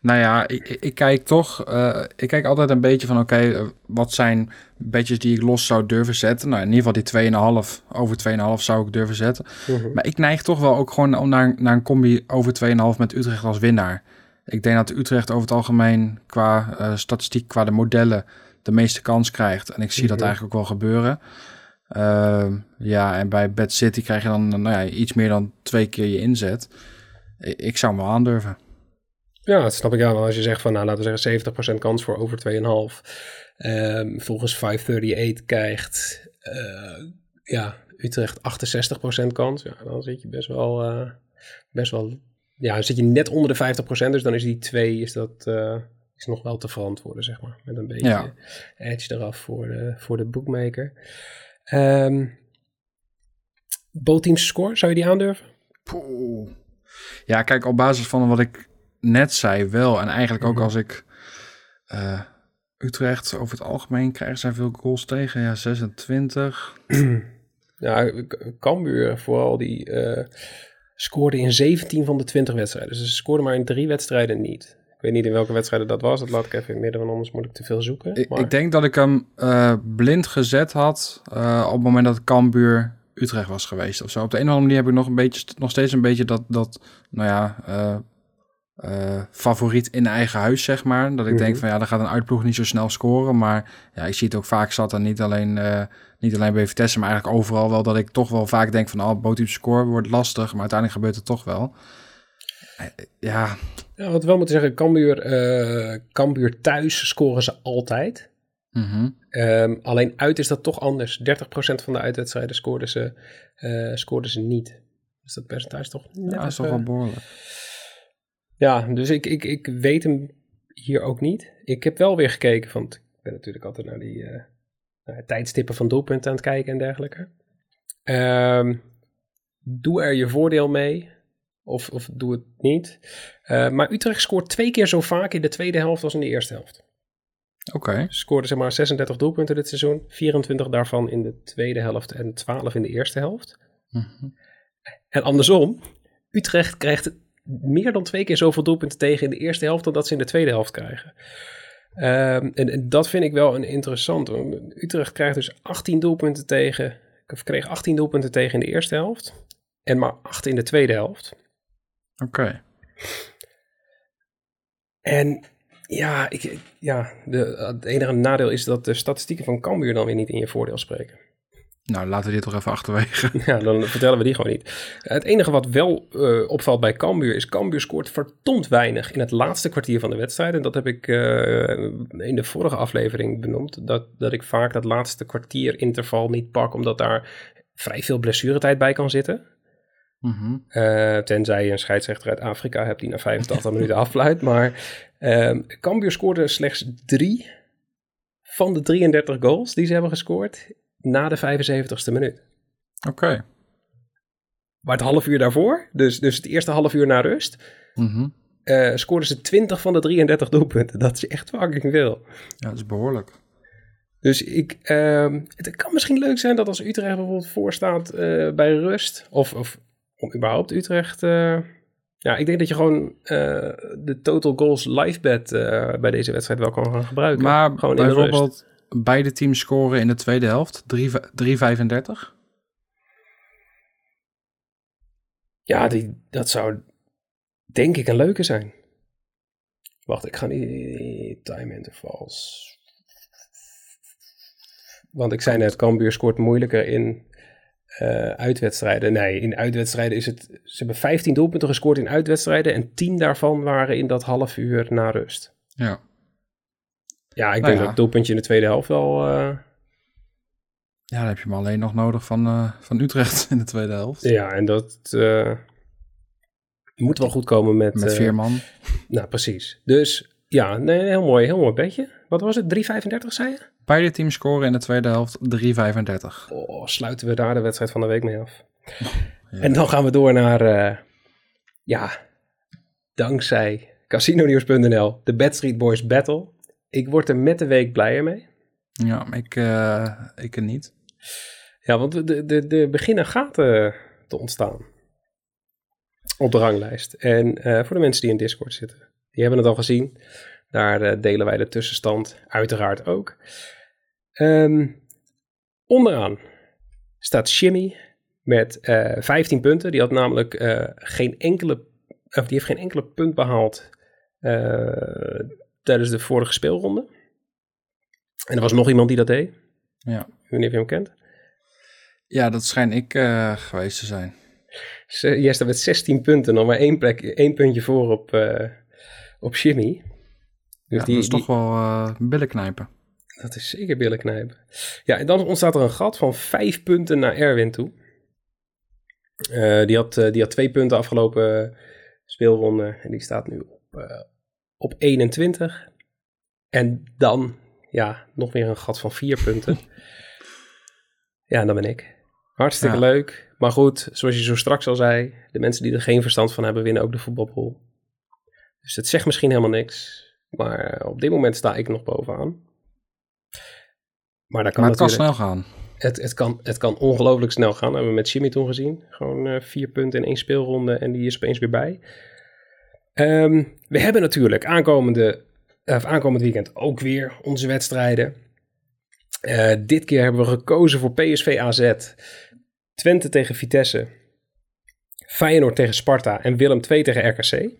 Nou ja, ik, ik kijk toch, uh, ik kijk altijd een beetje van oké, okay, uh, wat zijn bedjes die ik los zou durven zetten. Nou, in ieder geval die 2,5, over 2,5 zou ik durven zetten. -huh. Maar ik neig toch wel ook gewoon naar, naar een combi over 2,5 met Utrecht als winnaar. Ik denk dat Utrecht over het algemeen qua uh, statistiek, qua de modellen, de meeste kans krijgt. En ik zie dat eigenlijk ook wel gebeuren. Uh, ja, en bij Bad City krijg je dan nou ja, iets meer dan twee keer je inzet. Ik, ik zou hem wel aandurven. Ja, dat snap ik wel. Als je zegt van, nou, laten we zeggen 70% kans voor over 2,5. Um, volgens 538 krijgt uh, ja, Utrecht 68% kans. Ja, dan zit je best wel, uh, best wel, ja, dan zit je net onder de 50%. Dus dan is die 2, is dat, uh, is nog wel te verantwoorden, zeg maar. Met een beetje ja. edge eraf voor de, voor de bookmaker. Um, Bootteams score, zou je die aandurven? Poeh. Ja, kijk, op basis van wat ik net zei wel. En eigenlijk ook -hmm. als ik uh, Utrecht over het algemeen krijgen zij veel goals tegen. Ja, 26. [CLEARS THROAT] ja, Cambuur vooral die uh, scoorde in 17 van de 20 wedstrijden. Dus ze scoorden maar in drie wedstrijden niet. Ik weet niet in welke wedstrijden dat was. Dat laat ik even in het midden, want anders moet ik te veel zoeken. Ik, maar... ik denk dat ik hem uh, blind gezet had uh, op het moment dat Cambuur Utrecht was geweest of zo. Op de een of andere manier heb ik nog, een beetje, nog steeds een beetje dat, dat nou ja, uh, uh, favoriet in eigen huis, zeg maar. Dat ik -hmm. denk van ja, dan gaat een uitploeg niet zo snel scoren. Maar ja, ik zie het ook vaak zat en niet alleen, uh, niet alleen bij Vitesse, maar eigenlijk overal wel dat ik toch wel vaak denk van oh, boottype score wordt lastig, maar uiteindelijk gebeurt het toch wel. Uh, ja. ja. Wat we wel moeten zeggen, Cambuur, Cambuur thuis scoren ze altijd. Mm -hmm. um, alleen uit is dat toch anders. 30% van de uitwedstrijden scoorden ze, scoorden ze niet. Dus dat percentage toch net ja, is toch wel behoorlijk. Ja, dus ik, ik, ik weet hem hier ook niet. Ik heb wel weer gekeken, want ik ben natuurlijk altijd naar die uh, naar tijdstippen van doelpunten aan het kijken en dergelijke. Um, doe er je voordeel mee, of, of doe het niet. Uh, maar Utrecht scoort twee keer zo vaak in de tweede helft als in de eerste helft. Oké. Okay. Scoorde zeg maar 36 doelpunten dit seizoen. 24 daarvan in de tweede helft en 12 in de eerste helft. Mm -hmm. En andersom, Utrecht krijgt meer dan twee keer zoveel doelpunten tegen in de eerste helft dan dat ze in de tweede helft krijgen. Um, en, en, dat vind ik wel een interessant. Utrecht krijgt dus 18 doelpunten tegen. Of kreeg 18 doelpunten tegen in de eerste helft. En maar 8 in de tweede helft. Oké. Okay. En ja, ik, ja de, het enige nadeel is dat de statistieken van Cambuur dan weer niet in je voordeel spreken. Nou, laten we dit toch even achterwege. [LAUGHS] Ja, dan vertellen we die gewoon niet. Het enige wat wel uh, opvalt bij Cambuur is... Cambuur scoort verdomd weinig in het laatste kwartier van de wedstrijd. En dat heb ik uh, in de vorige aflevering benoemd. Dat, dat ik vaak dat laatste kwartier interval niet pak... omdat daar vrij veel blessuretijd bij kan zitten. Mm -hmm. uh, tenzij je een scheidsrechter uit Afrika hebt... die na 85 minuten [LAUGHS] affluit. Maar Cambuur scoorde slechts drie van de 33 goals die ze hebben gescoord na de 75ste minuut. Oké. Okay. Maar het half uur daarvoor, dus, dus het eerste half uur na rust, mm -hmm. uh, scoorden ze 20 van de 33 doelpunten. Dat is echt fucking veel. Ja, dat is behoorlijk. Dus ik, uh, het kan misschien leuk zijn dat als Utrecht bijvoorbeeld voorstaat uh, bij rust, of, of om überhaupt Utrecht... Uh, ja, ik denk dat je gewoon de total goals live bet bij deze wedstrijd wel kan gaan gebruiken. Maar gewoon bijvoorbeeld beide teams scoren in de tweede helft. 3,35. Ja, die, dat zou denk ik een leuke zijn. Wacht, ik ga niet time intervals. Want ik zei net, Cambuur scoort moeilijker in uh, uitwedstrijden. Nee, in uitwedstrijden is het... Ze hebben 15 doelpunten gescoord in uitwedstrijden... en 10 daarvan waren in dat half uur na rust. Ja. Ja, ik nou denk ja. dat het doelpuntje in de tweede helft wel... Uh... Ja, dan heb je hem alleen nog nodig van, uh, van Utrecht [LAUGHS] in de tweede helft. Ja, en dat uh, moet wel goed komen met... Met Veerman. nou, precies. Dus ja, nee, heel mooi, heel mooi bedje. Wat was het, 3,35 zei je? Beide teams scoren in de tweede helft 3,35. Oh, sluiten we daar de wedstrijd van de week mee af. [LAUGHS] Ja. En dan gaan we door naar, ja, dankzij casinonews.nl, de Bad Street Boys Battle. Ik word er met de week blijer mee. Ja, ik, uh, ik niet. Ja, want de, de, de beginnen gaten te ontstaan op de ranglijst. En uh, voor de mensen die in Discord zitten, die hebben het al gezien. Daar uh, delen wij de tussenstand uiteraard ook. Um, onderaan staat Shimmy met 15 punten. Die had namelijk geen enkele, of die heeft geen enkele punt behaald tijdens de vorige speelronde. En er was nog iemand die dat deed. Ja. Of je hem kent. Ja, dat schijn ik uh, geweest te zijn. Jij staat met 16 punten, nog maar één, plek, één puntje voor op, uh, op Jimmy. Dus ja, die, dat is die, toch wel uh, billen knijpen. Dat is zeker billen knijpen. Ja, en dan ontstaat er een gat van vijf punten naar Erwin toe. die, had, die had twee punten afgelopen speelronde en die staat nu op, op 21. En dan, ja, nog weer een gat van vier [LAUGHS] punten. ja, dan ben ik. Hartstikke ja. leuk. Maar goed, zoals je zo straks al zei, de mensen die er geen verstand van hebben, winnen ook de voetbalpool. Dus het zegt misschien helemaal niks. Maar op dit moment sta ik nog bovenaan. Maar, dat kan maar het kan snel gaan. Het, het, kan, het kan ongelooflijk snel gaan. Dat hebben we met Jimmy toen gezien. Gewoon uh, vier punten in één speelronde en die is opeens weer bij. Um, we hebben natuurlijk aankomende, uh, aankomend weekend ook weer onze wedstrijden. Uh, dit keer hebben we gekozen voor PSV AZ, Twente tegen Vitesse, Feyenoord tegen Sparta en Willem II tegen RKC.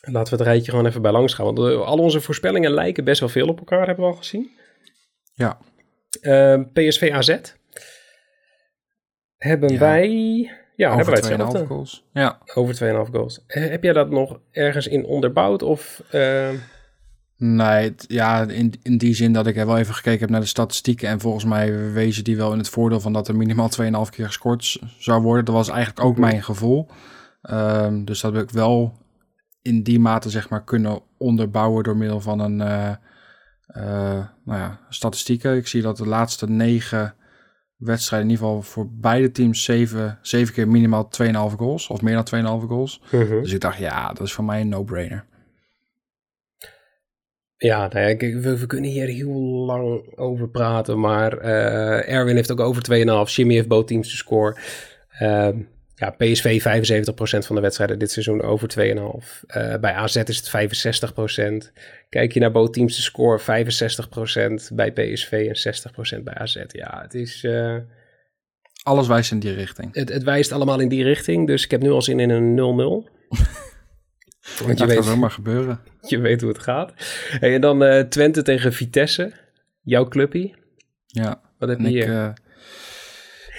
Laten we het rijtje gewoon even bij langs gaan. Want uh, al onze voorspellingen lijken best wel veel op elkaar, hebben we al gezien. Ja. Uh, PSV AZ. Hebben ja. wij ja, over hebben wij 2,5 goals. Ja. Over 2,5 goals. Heb jij dat nog ergens in onderbouwd? Of, uh... Nee, ja, in, in die zin dat ik wel even gekeken heb naar de statistieken. En volgens mij wezen die wel in het voordeel van dat er minimaal 2,5 keer gescoord zou worden. Dat was eigenlijk ook mijn gevoel. Um, dus dat heb ik wel in die mate zeg maar kunnen onderbouwen door middel van een uh, uh, nou ja, statistieken. Ik zie dat de laatste negen wedstrijden, in ieder geval voor beide teams, zeven, zeven keer minimaal 2,5 goals. Of meer dan 2,5 goals. -huh. Dus ik dacht, ja, dat is voor mij een no-brainer. Ja, nou ja we, we, kunnen hier heel lang over praten. Maar uh, Erwin heeft ook over 2,5. Jimmy heeft both teams te score. Uh, ja, PSV 75% van de wedstrijden dit seizoen over 2,5. Uh, bij AZ is het 65%. Kijk je naar both teams te score, 65% bij PSV en 60% bij AZ. Ja, het is... Uh, Alles wijst in die richting. Het, het, wijst allemaal in die richting. Dus ik heb nu al zin in een 0-0. [LAUGHS] Want je weet, kan maar gebeuren. [LAUGHS] Je weet hoe het gaat. Hey, en dan uh, Twente tegen Vitesse. Jouw clubpie. Ja. Wat heb je ik, hier? eh,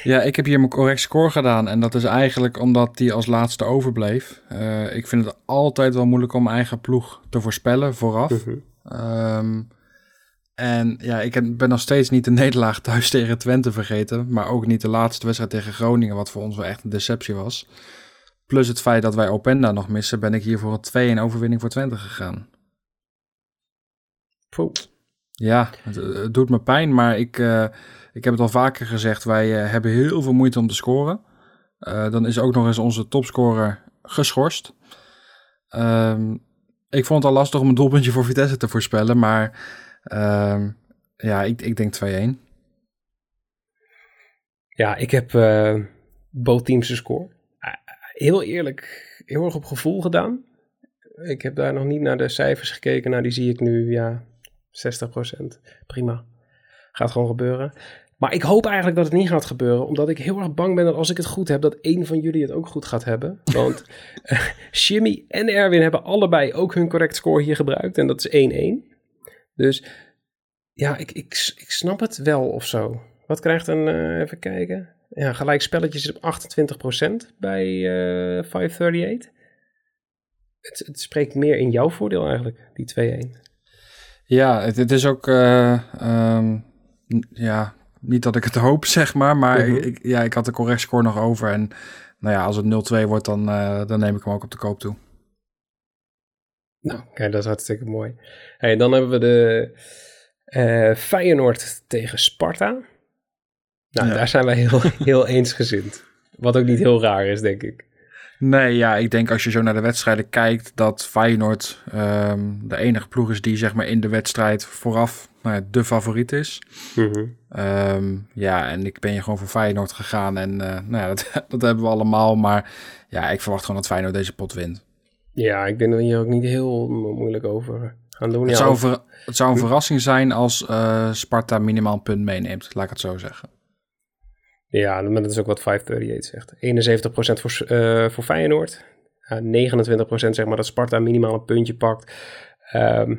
ja, ik heb hier mijn correct score gedaan. En dat is eigenlijk omdat die als laatste overbleef. Eh, ik vind het altijd wel moeilijk om mijn eigen ploeg te voorspellen vooraf. Mhm. Ehm, en ja, ik ben nog steeds niet de nederlaag thuis [LAUGHS] tegen Twente vergeten. Maar ook niet de laatste wedstrijd tegen Groningen, wat voor ons wel echt een deceptie was. Plus het feit dat wij Openda nog missen, ben ik hier voor een 2-1 overwinning voor Twente gegaan. Poeh. Ja, het, het doet me pijn, maar ik, eh, ik heb het al vaker gezegd. Wij eh, hebben heel veel moeite om te scoren. Eh, dan is ook nog eens onze topscorer geschorst. Ehm, ik vond het al lastig om een doelpuntje voor Vitesse te voorspellen, maar ehm, ja, ik, ik denk 2-1. Ja, ik heb both teams de score. Heel eerlijk, heel erg op gevoel gedaan. Ik heb daar nog niet naar de cijfers gekeken. Nou, die zie ik nu, ja, 60%. Prima. Gaat gewoon gebeuren. Maar ik hoop eigenlijk dat het niet gaat gebeuren. Omdat ik heel erg bang ben dat als ik het goed heb, dat één van jullie het ook goed gaat hebben. [LAUGHS] Want eh, Jimmy en Erwin hebben allebei ook hun correct score hier gebruikt. En dat is 1-1. Dus ja, ik, ik, ik snap het wel of zo. Wat krijgt een, eh, even kijken. Ja, gelijk spelletjes op 28% bij eh 538. Het, het spreekt meer in jouw voordeel eigenlijk, die 2-1. Ja, het, het is ook, eh, ehm, ja, niet dat ik het hoop, zeg maar, maar Mhm. ik, ja, ik had de correct score nog over. En nou ja, als het 0-2 wordt, dan, eh, dan neem ik hem ook op de koop toe. Nou, kijk, dat is hartstikke mooi. Hey, dan hebben we de eh, Feyenoord tegen Sparta. Nou, Ja. daar zijn wij heel, [LAUGHS] heel eensgezind. Wat ook niet heel raar is, denk ik. Nee, ja, ik denk als je zo naar de wedstrijden kijkt, dat Feyenoord ehm, de enige ploeg is die zeg maar in de wedstrijd vooraf nou ja, de favoriet is. Ehm, ja, en ik ben hier gewoon voor Feyenoord gegaan en eh, nou ja, [LAUGHS] dat, dat hebben we allemaal. Maar ja, ik verwacht gewoon dat Feyenoord deze pot wint. Ja, ik denk dat hier ook niet heel mo- moeilijk over gaan doen. Het, Ja, zou, ver- het zou een verrassing zijn als eh, Sparta minimaal een punt meeneemt, laat ik het zo zeggen. Ja, maar dat is ook wat 538 zegt. 71% voor, eh voor Feyenoord. Ja, 29% zeg maar dat Sparta minimaal een puntje pakt. Ehm,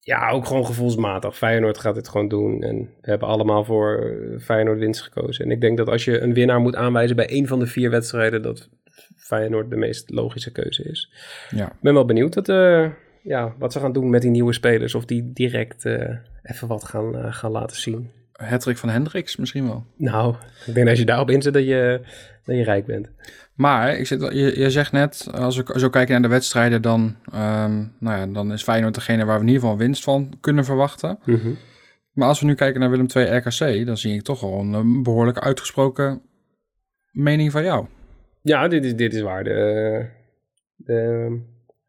ja, ook gewoon gevoelsmatig. Feyenoord gaat dit gewoon doen. En we hebben allemaal voor eh, Feyenoord winst gekozen. En ik denk dat als je een winnaar moet aanwijzen bij één van de vier wedstrijden... dat Feyenoord de meest logische keuze is. Ja. Ik ben wel benieuwd wat, eh, ja, wat ze gaan doen met die nieuwe spelers. Of die direct eh, even wat gaan, gaan laten zien. Hattrick van Hendricks misschien wel. Nou, ik denk als je daarop inzet dat je, dat je rijk bent. Maar ik zit, je, je zegt net, als we zo kijken naar de wedstrijden, dan, ehm, nou ja, dan is Feyenoord degene waar we in ieder geval winst van kunnen verwachten. Maar als we nu kijken naar Willem II RKC, dan zie ik toch wel een, eh, behoorlijk uitgesproken mening van jou. Ja, dit is, dit is waar de, de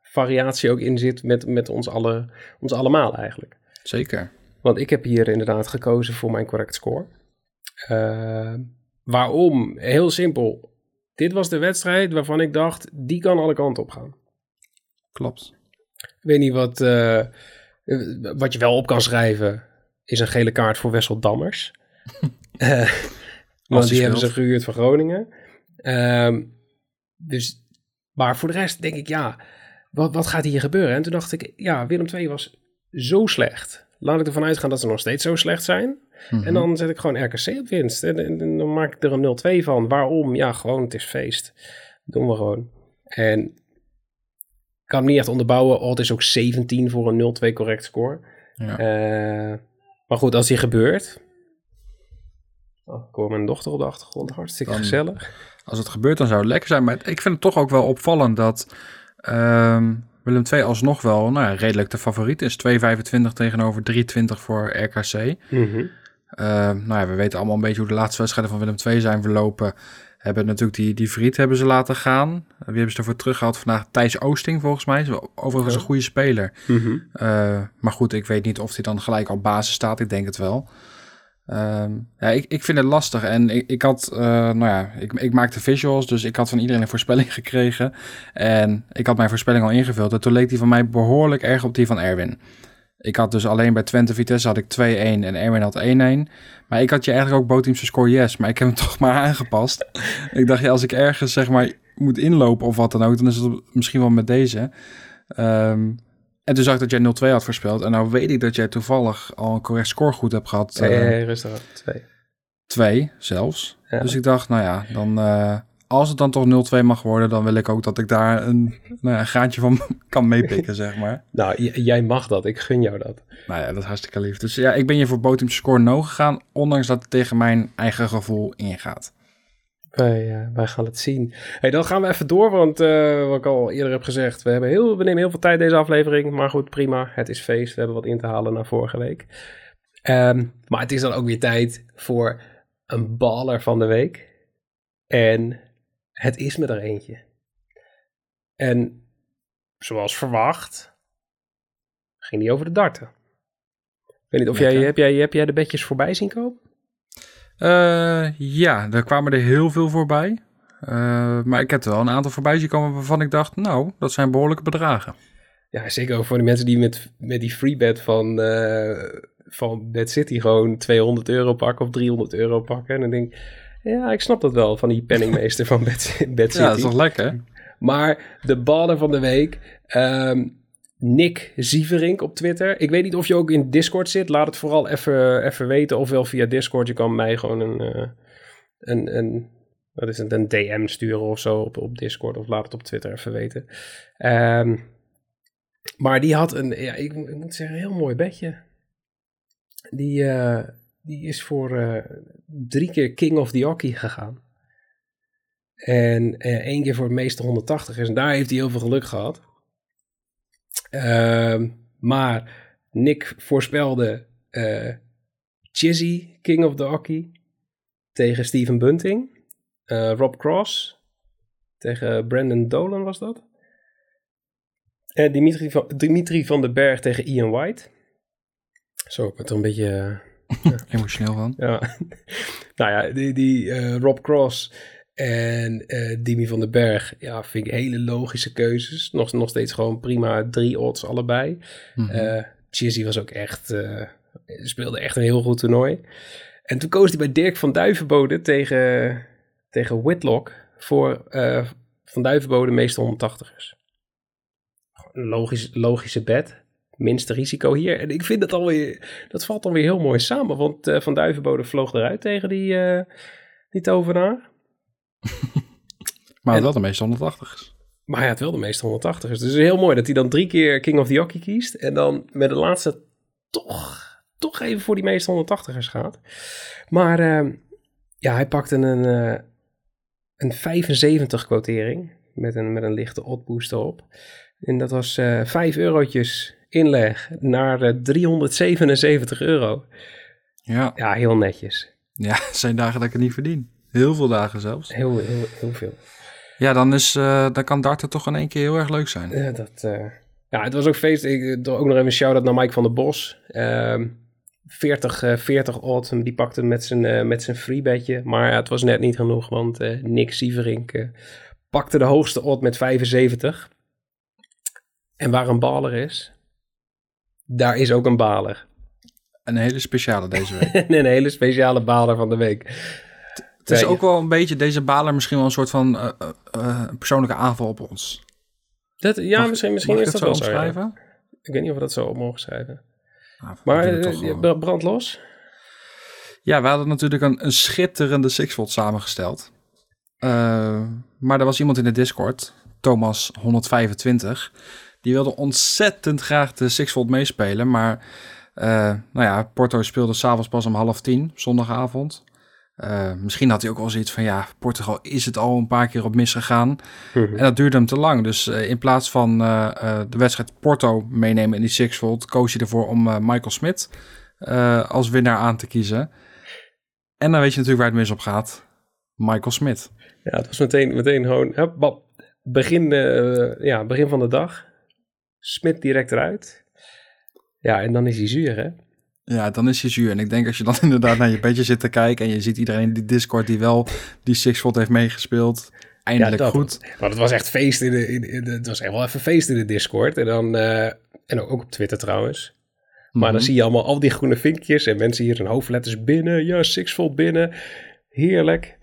variatie ook in zit met, met ons, alle, ons allemaal eigenlijk. Zeker. Want ik heb hier inderdaad gekozen voor mijn correct score. Eh, waarom? Heel simpel. Dit was de wedstrijd waarvan ik dacht, die kan alle kanten op gaan. Klopt. Ik weet niet wat, eh, wat je wel op kan schrijven, is een gele kaart voor Wessel Dammers. [LAUGHS] Eh, want die hebben ze gehuurd van Groningen. Ehm, dus, maar voor de rest denk ik, ja, wat, wat gaat hier gebeuren? En toen dacht ik, ja, Willem II was zo slecht. Laat ik ervan uitgaan dat ze nog steeds zo slecht zijn. Mhm. En dan zet ik gewoon RKC op winst. En, en- en dan maak ik er een 0-2 van. Waarom? Ja, gewoon, het is feest. doen we gewoon. En ik kan hem niet echt onderbouwen. Oh, het is ook 17 voor een 0-2 correct score. Ja. Eh, maar goed, als die gebeurt... Oh, ik hoor mijn dochter op de achtergrond. Hartstikke Dan- gezellig. Als het gebeurt, dan zou het lekker zijn. Maar ik vind het toch ook wel opvallend dat ehm, Willem II alsnog wel nou ja, redelijk de favoriet is. 2,25 tegenover 3,20 voor RKC. Mhm. Ehm, nou ja, we weten allemaal een beetje hoe de laatste wedstrijden van Willem II zijn verlopen. Hebben natuurlijk die, die Vriet hebben ze laten gaan. Wie hebben ze ervoor teruggehaald vandaag? Thijs Oosting volgens mij. Overigens een goede speler. Mhm. Eh, maar goed, ik weet niet of hij dan gelijk op basis staat. Ik denk het wel. Ehm, ja, ik, ik vind het lastig. En ik, ik had, eh, nou ja, ik, ik maakte visuals, dus ik had van iedereen een [LAUGHS] voorspelling gekregen. En ik had mijn voorspelling al ingevuld. En toen leek die van mij behoorlijk erg op die van Erwin. Ik had dus alleen bij Twente Vitesse had ik 2-1 en Erwin had 1-1. Maar ik had je eigenlijk ook bootteams score yes, maar ik heb hem [LAUGHS] toch maar aangepast. ik dacht, ja, als ik ergens zeg maar moet inlopen of wat dan ook, dan is het misschien wel met deze. Ehm, En toen zag ik dat jij 0-2 had voorspeld. En nou weet ik dat jij toevallig al een correct scoregoed hebt gehad. Nee, eh, nee, rustig. aan. Twee. Twee zelfs. Ja. Dus ik dacht, nou ja, dan, eh, als het dan toch 0-2 mag worden, dan wil ik ook dat ik daar een, nou ja, een graantje van [LAUGHS] kan meepikken, zeg maar. [LAUGHS] Nou, jij mag dat. Ik gun jou dat. Nou ja, dat is hartstikke lief. Dus ja, ik ben je voor Botum score no gegaan, ondanks dat het tegen mijn eigen gevoel ingaat. Wij, eh, wij gaan het zien. Hey, dan gaan we even door, want eh, wat ik al eerder heb gezegd, we, hebben heel, we nemen heel veel tijd deze aflevering. Maar goed, prima. Het is feest. We hebben wat in te halen na vorige week. Ehm, maar het is dan ook weer tijd voor een baller van de week. En het is me er eentje. En zoals verwacht, ging die over de darten. Ik weet niet of jij, heb jij, heb jij de bedjes voorbij zien komen? Eh, ja, er kwamen er heel veel voorbij. Eh, maar ik heb er wel een aantal voorbij zien komen waarvan ik dacht, nou, dat zijn behoorlijke bedragen. Ja, zeker ook voor de mensen die met, met die freebet van, eh van Bad City gewoon 200 euro pakken of 300 euro pakken. En dan denk ik, ja, ik snap dat wel van die penningmeester van Bad, Bad City. Ja, dat is toch lekker? Maar de baller van de week, ehm, Nick Zieverink op Twitter. Ik weet niet of je ook in Discord zit. Laat het vooral even, even weten. Ofwel via Discord. Je kan mij gewoon een, eh, een, een, wat is het, een DM sturen of zo op, op Discord. Of laat het op Twitter even weten. Ehm, maar die had een, ja, ik, moet zeggen, heel mooi bedje. Die, eh, die is voor eh, drie keer King of the Hockey gegaan. En één keer voor het meeste 180 is. En daar heeft hij heel veel geluk gehad. Ehm, maar Nick voorspelde eh Chizzy, King of the Hockey, tegen Steven Bunting. Eh, Rob Cross tegen Brandon Dolan was dat. En Dimitri van, Dimitri van den Berg tegen Ian White. Zo, ik er een beetje... eh, [LAUGHS] Emotioneel van. ja. [LAUGHS] nou ja, die, die eh, Rob Cross en eh Dimi van den Berg, ja, vind ik hele logische keuzes. Nog, nog steeds gewoon prima drie odds allebei. Eh Chizzy was ook echt, eh, speelde echt een heel goed toernooi. En toen koos hij bij Dirk van Duivenbode tegen, tegen Whitlock voor eh, Van Duivenbode meeste 180ers. Een logisch, logische bet. Minste risico hier. En ik vind dat alweer, dat valt dan weer heel mooi samen. Want eh, Van Duivenbode vloog eruit tegen die, eh die tovenaar. [LAUGHS] maar en- wel de meeste 180 is. Maar hij had wel de meeste 180ers. Dus het is heel mooi dat hij dan drie keer King of the Hockey kiest. En dan met de laatste toch, toch even voor die meeste 180ers gaat. Maar eh, ja, hij pakte een, eh, een 75 quotering. Met een, met een lichte oddboost erop. En dat was eh 5 eurotjes inleg naar eh, 377 euro. Ja. Ja, heel netjes. ja, [LAUGHS] zijn dagen dat ik het niet verdien. Heel veel dagen zelfs. Heel, heel, heel veel. Ja, dan, is, eh, dan kan darten toch in één keer heel erg leuk zijn. Ja, dat, eh, ja, het was ook feest. Ik doe ook nog even een shout-out naar Mike van der Bos. Ehm 40, eh 40 odd. Die pakte met zijn, eh, met zijn freebedje. Maar ja, het was net niet genoeg. Want eh, Nick Sieverink eh, pakte de hoogste odd met 75. En waar een baler is, daar is ook een baler. Een hele speciale deze week. En [LAUGHS] een hele speciale baler van de week. Het is ook wel een beetje, deze baler misschien wel een soort van eh, eh, eh, persoonlijke aanval op ons. Dat, ja, Mag- misschien, misschien is dat wel zo ja. omschrijven? Ik weet niet of we dat zo op mogen schrijven. Nou, Maar bra- brand los. Ja, we hadden natuurlijk een, een schitterende Sixfold samengesteld. Maar er was iemand in de Discord, Thomas125, die wilde ontzettend graag de Sixfold meespelen. Maar nou ja, Porto speelde s'avonds pas om half tien, zondagavond. Eh, misschien had hij ook wel zoiets van, ja, Portugal is het al een paar keer op misgegaan. En dat duurde hem te lang. Dus eh, in plaats van eh, de wedstrijd Porto meenemen in die Sixfold, koos hij ervoor om Michael Smit als winnaar aan te kiezen. En dan weet je natuurlijk waar het mis op gaat. Michael Smit. Ja, het was meteen, meteen gewoon hup, bap, begin, ja, begin van de dag. Smit direct eruit. Ja, en dan is hij zuur, hè? Ja, dan is hij zuur. En ik denk als je dan [LAUGHS] inderdaad naar je bedje zit te kijken... en je ziet iedereen in die Discord die wel die Sixfold heeft meegespeeld... eindelijk goed. Maar het was echt feest in de, in, in de- het was echt wel even feest in de Discord. En dan, eh, en ook op Twitter trouwens. Maar dan Mhm. zie je allemaal al die groene vinkjes en mensen hier in hoofdletters binnen. Ja, Sixfold binnen. Heerlijk.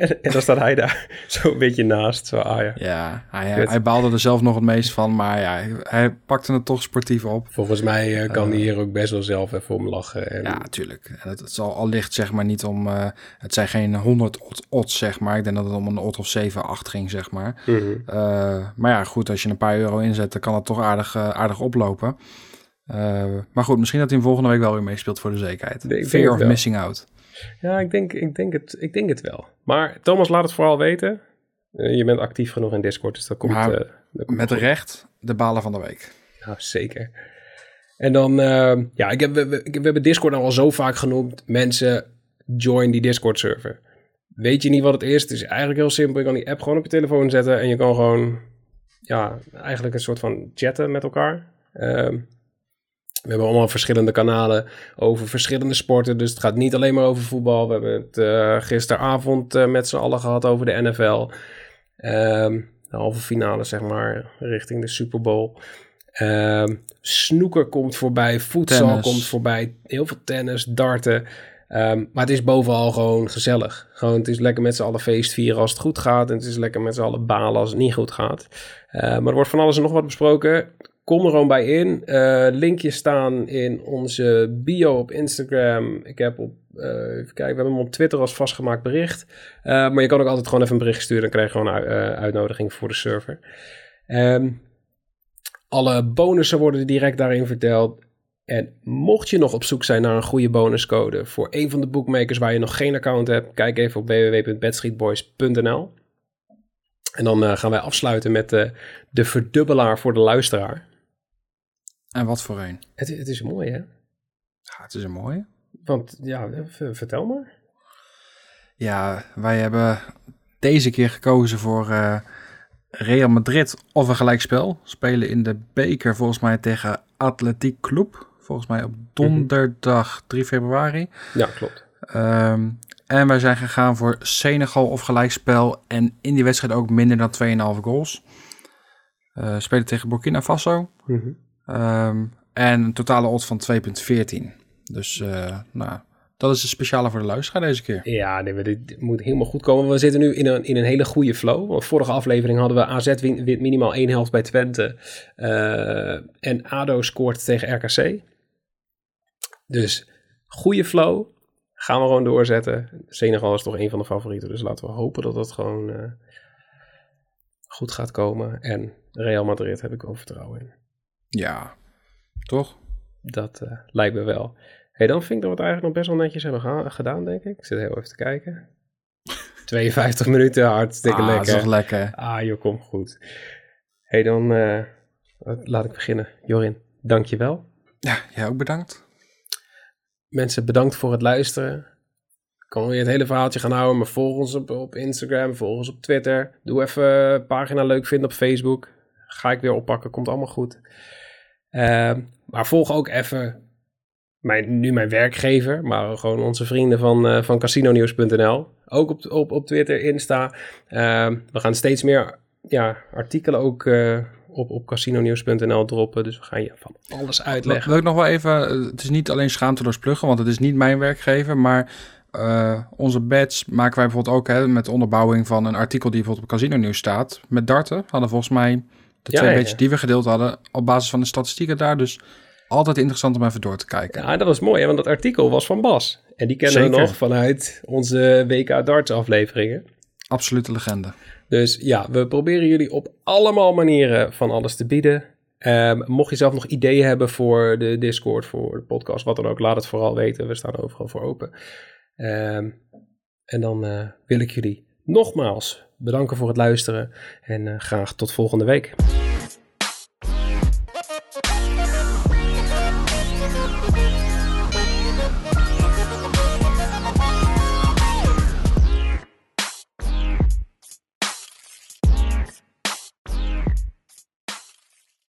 En, en dan staat hij daar [LAUGHS] zo een beetje naast. Zo, ah ja. Ja, hij, hij baalde er zelf nog het meest van, maar ja, hij pakte het toch sportief op. Volgens mij eh, kan hij hier ook best wel zelf even om lachen. En... Ja, natuurlijk. Het, het zal allicht zeg maar niet om, eh, het zijn geen 100 odds zeg maar. Ik denk dat het om een odd of 7, 8 ging zeg maar. Mhm. Eh, maar ja, goed, als je een paar euro inzet, dan kan het toch aardig, aardig oplopen. maar goed, misschien dat hij hem volgende week wel weer meespeelt voor de zekerheid. Nee, Fear of wel. missing out. Ja, ik denk, ik, denk het, ik denk het wel. Maar Thomas, laat het vooral weten. Eh, je bent actief genoeg in Discord, dus dat komt... Maar eh, dat komt Met recht de balen van de week. Ja, zeker. En dan, eh, ja, ik heb, we, we- we hebben Discord nou al zo vaak genoemd. Mensen, join die Discord-server. Weet je niet wat het is? Het is eigenlijk heel simpel. Je kan die app gewoon op je telefoon zetten en je kan gewoon, ja, eigenlijk een soort van chatten met elkaar. Ehm, we hebben allemaal verschillende kanalen over verschillende sporten. Dus het gaat niet alleen maar over voetbal. We hebben het eh, gisteravond eh, met z'n allen gehad over de NFL. Ehm, de halve finale, zeg maar, richting de Super Bowl. Ehm snoeker komt voorbij, voedsel komt voorbij, heel veel tennis, darten. Ehm, maar het is bovenal gewoon gezellig. Gewoon, het is lekker met z'n allen feest vieren als het goed gaat. En het is lekker met z'n allen balen als het niet goed gaat. Maar er wordt van alles en nog wat besproken. Kom er gewoon bij in. Eh, linkjes staan in onze bio op Instagram. Ik heb op, eh, even kijken, we hebben hem op Twitter als vastgemaakt bericht. Eh, maar je kan ook altijd gewoon even een bericht sturen. Dan krijg je gewoon een ui- uitnodiging voor de server. Ehm, alle bonussen worden direct daarin verteld. En mocht je nog op zoek zijn naar een goede bonuscode voor een van de bookmakers waar je nog geen account hebt, kijk even op www.bedstreetboys.nl. En dan gaan wij afsluiten met de verdubbelaar voor de luisteraar. En wat voor een? Het, het is mooi, hè? Ja, het is een mooie. Want ja, vertel maar. Ja, wij hebben deze keer gekozen voor eh, Real Madrid of een gelijkspel. Spelen in de beker volgens mij tegen Atletiek Club. Volgens mij op donderdag 3 februari. Ja, klopt. Ehm, en wij zijn gegaan voor Senegal of gelijkspel. En in die wedstrijd ook minder dan 2,5 goals. Eh spelen tegen Burkina Faso. Mhm. Ehm, en een totale odds van 2,14. Dus eh, nou, dat is een speciale voor de luisteraar deze keer. Ja, dit moet helemaal goed komen. We zitten nu in een, in een hele goede flow. Want vorige aflevering hadden we AZ minimaal één helft bij Twente. Eh, en ADO scoort tegen RKC. Dus goede flow. Gaan we gewoon doorzetten. Senegal is toch een van de favorieten. Dus laten we hopen dat dat gewoon eh, goed gaat komen. En Real Madrid heb ik ook vertrouwen in. Ja, toch? Dat eh, lijkt me wel. hey, dan vind ik dat we het eigenlijk nog best wel netjes hebben gedaan, denk ik. Ik zit heel even te kijken. [LAUGHS] 52 minuten, hartstikke ah, dat lekker. is toch lekker. Ah, joh, kom goed. hey, dan eh, laat ik beginnen. Jorin, dank je wel. Ja, jij ook bedankt. Mensen, bedankt voor het luisteren. Ik kan weer het hele verhaaltje gaan houden, maar volg ons op, op Instagram, volg ons op Twitter. Doe even pagina leuk vinden op Facebook. Ga ik weer oppakken, komt allemaal goed. Ehm, maar volg ook even mijn, nu mijn werkgever, maar gewoon onze vrienden van, eh van casinonews.nl. Ook op, op, op Twitter, Insta. Ehm, we gaan steeds meer ja, artikelen ook eh, op, op casinonews.nl droppen. Dus we gaan je van alles uitleggen. Wil ik nog wel even, eh, het is niet alleen schaamteloos pluggen, want het is niet mijn werkgever, maar onze badge maken wij bijvoorbeeld ook hè, met onderbouwing van een artikel die bijvoorbeeld op Casino Nieuws staat. Met darten hadden volgens mij de Ja, twee ja, die we gedeeld hadden op basis van de statistieken daar. Dus altijd interessant om even door te kijken. Ja, dat was mooi, hè? want dat artikel was van Bas. En die kennen we nog vanuit onze WK Darts afleveringen. Absolute legende. Dus ja, we proberen jullie op allemaal manieren van alles te bieden. Ehm, mocht je zelf nog ideeën hebben voor de Discord, voor de podcast, wat dan ook, laat het vooral weten. We staan overal voor open. Ehm, en dan eh, wil ik jullie nogmaals bedanken voor het luisteren. En eh, graag tot volgende week.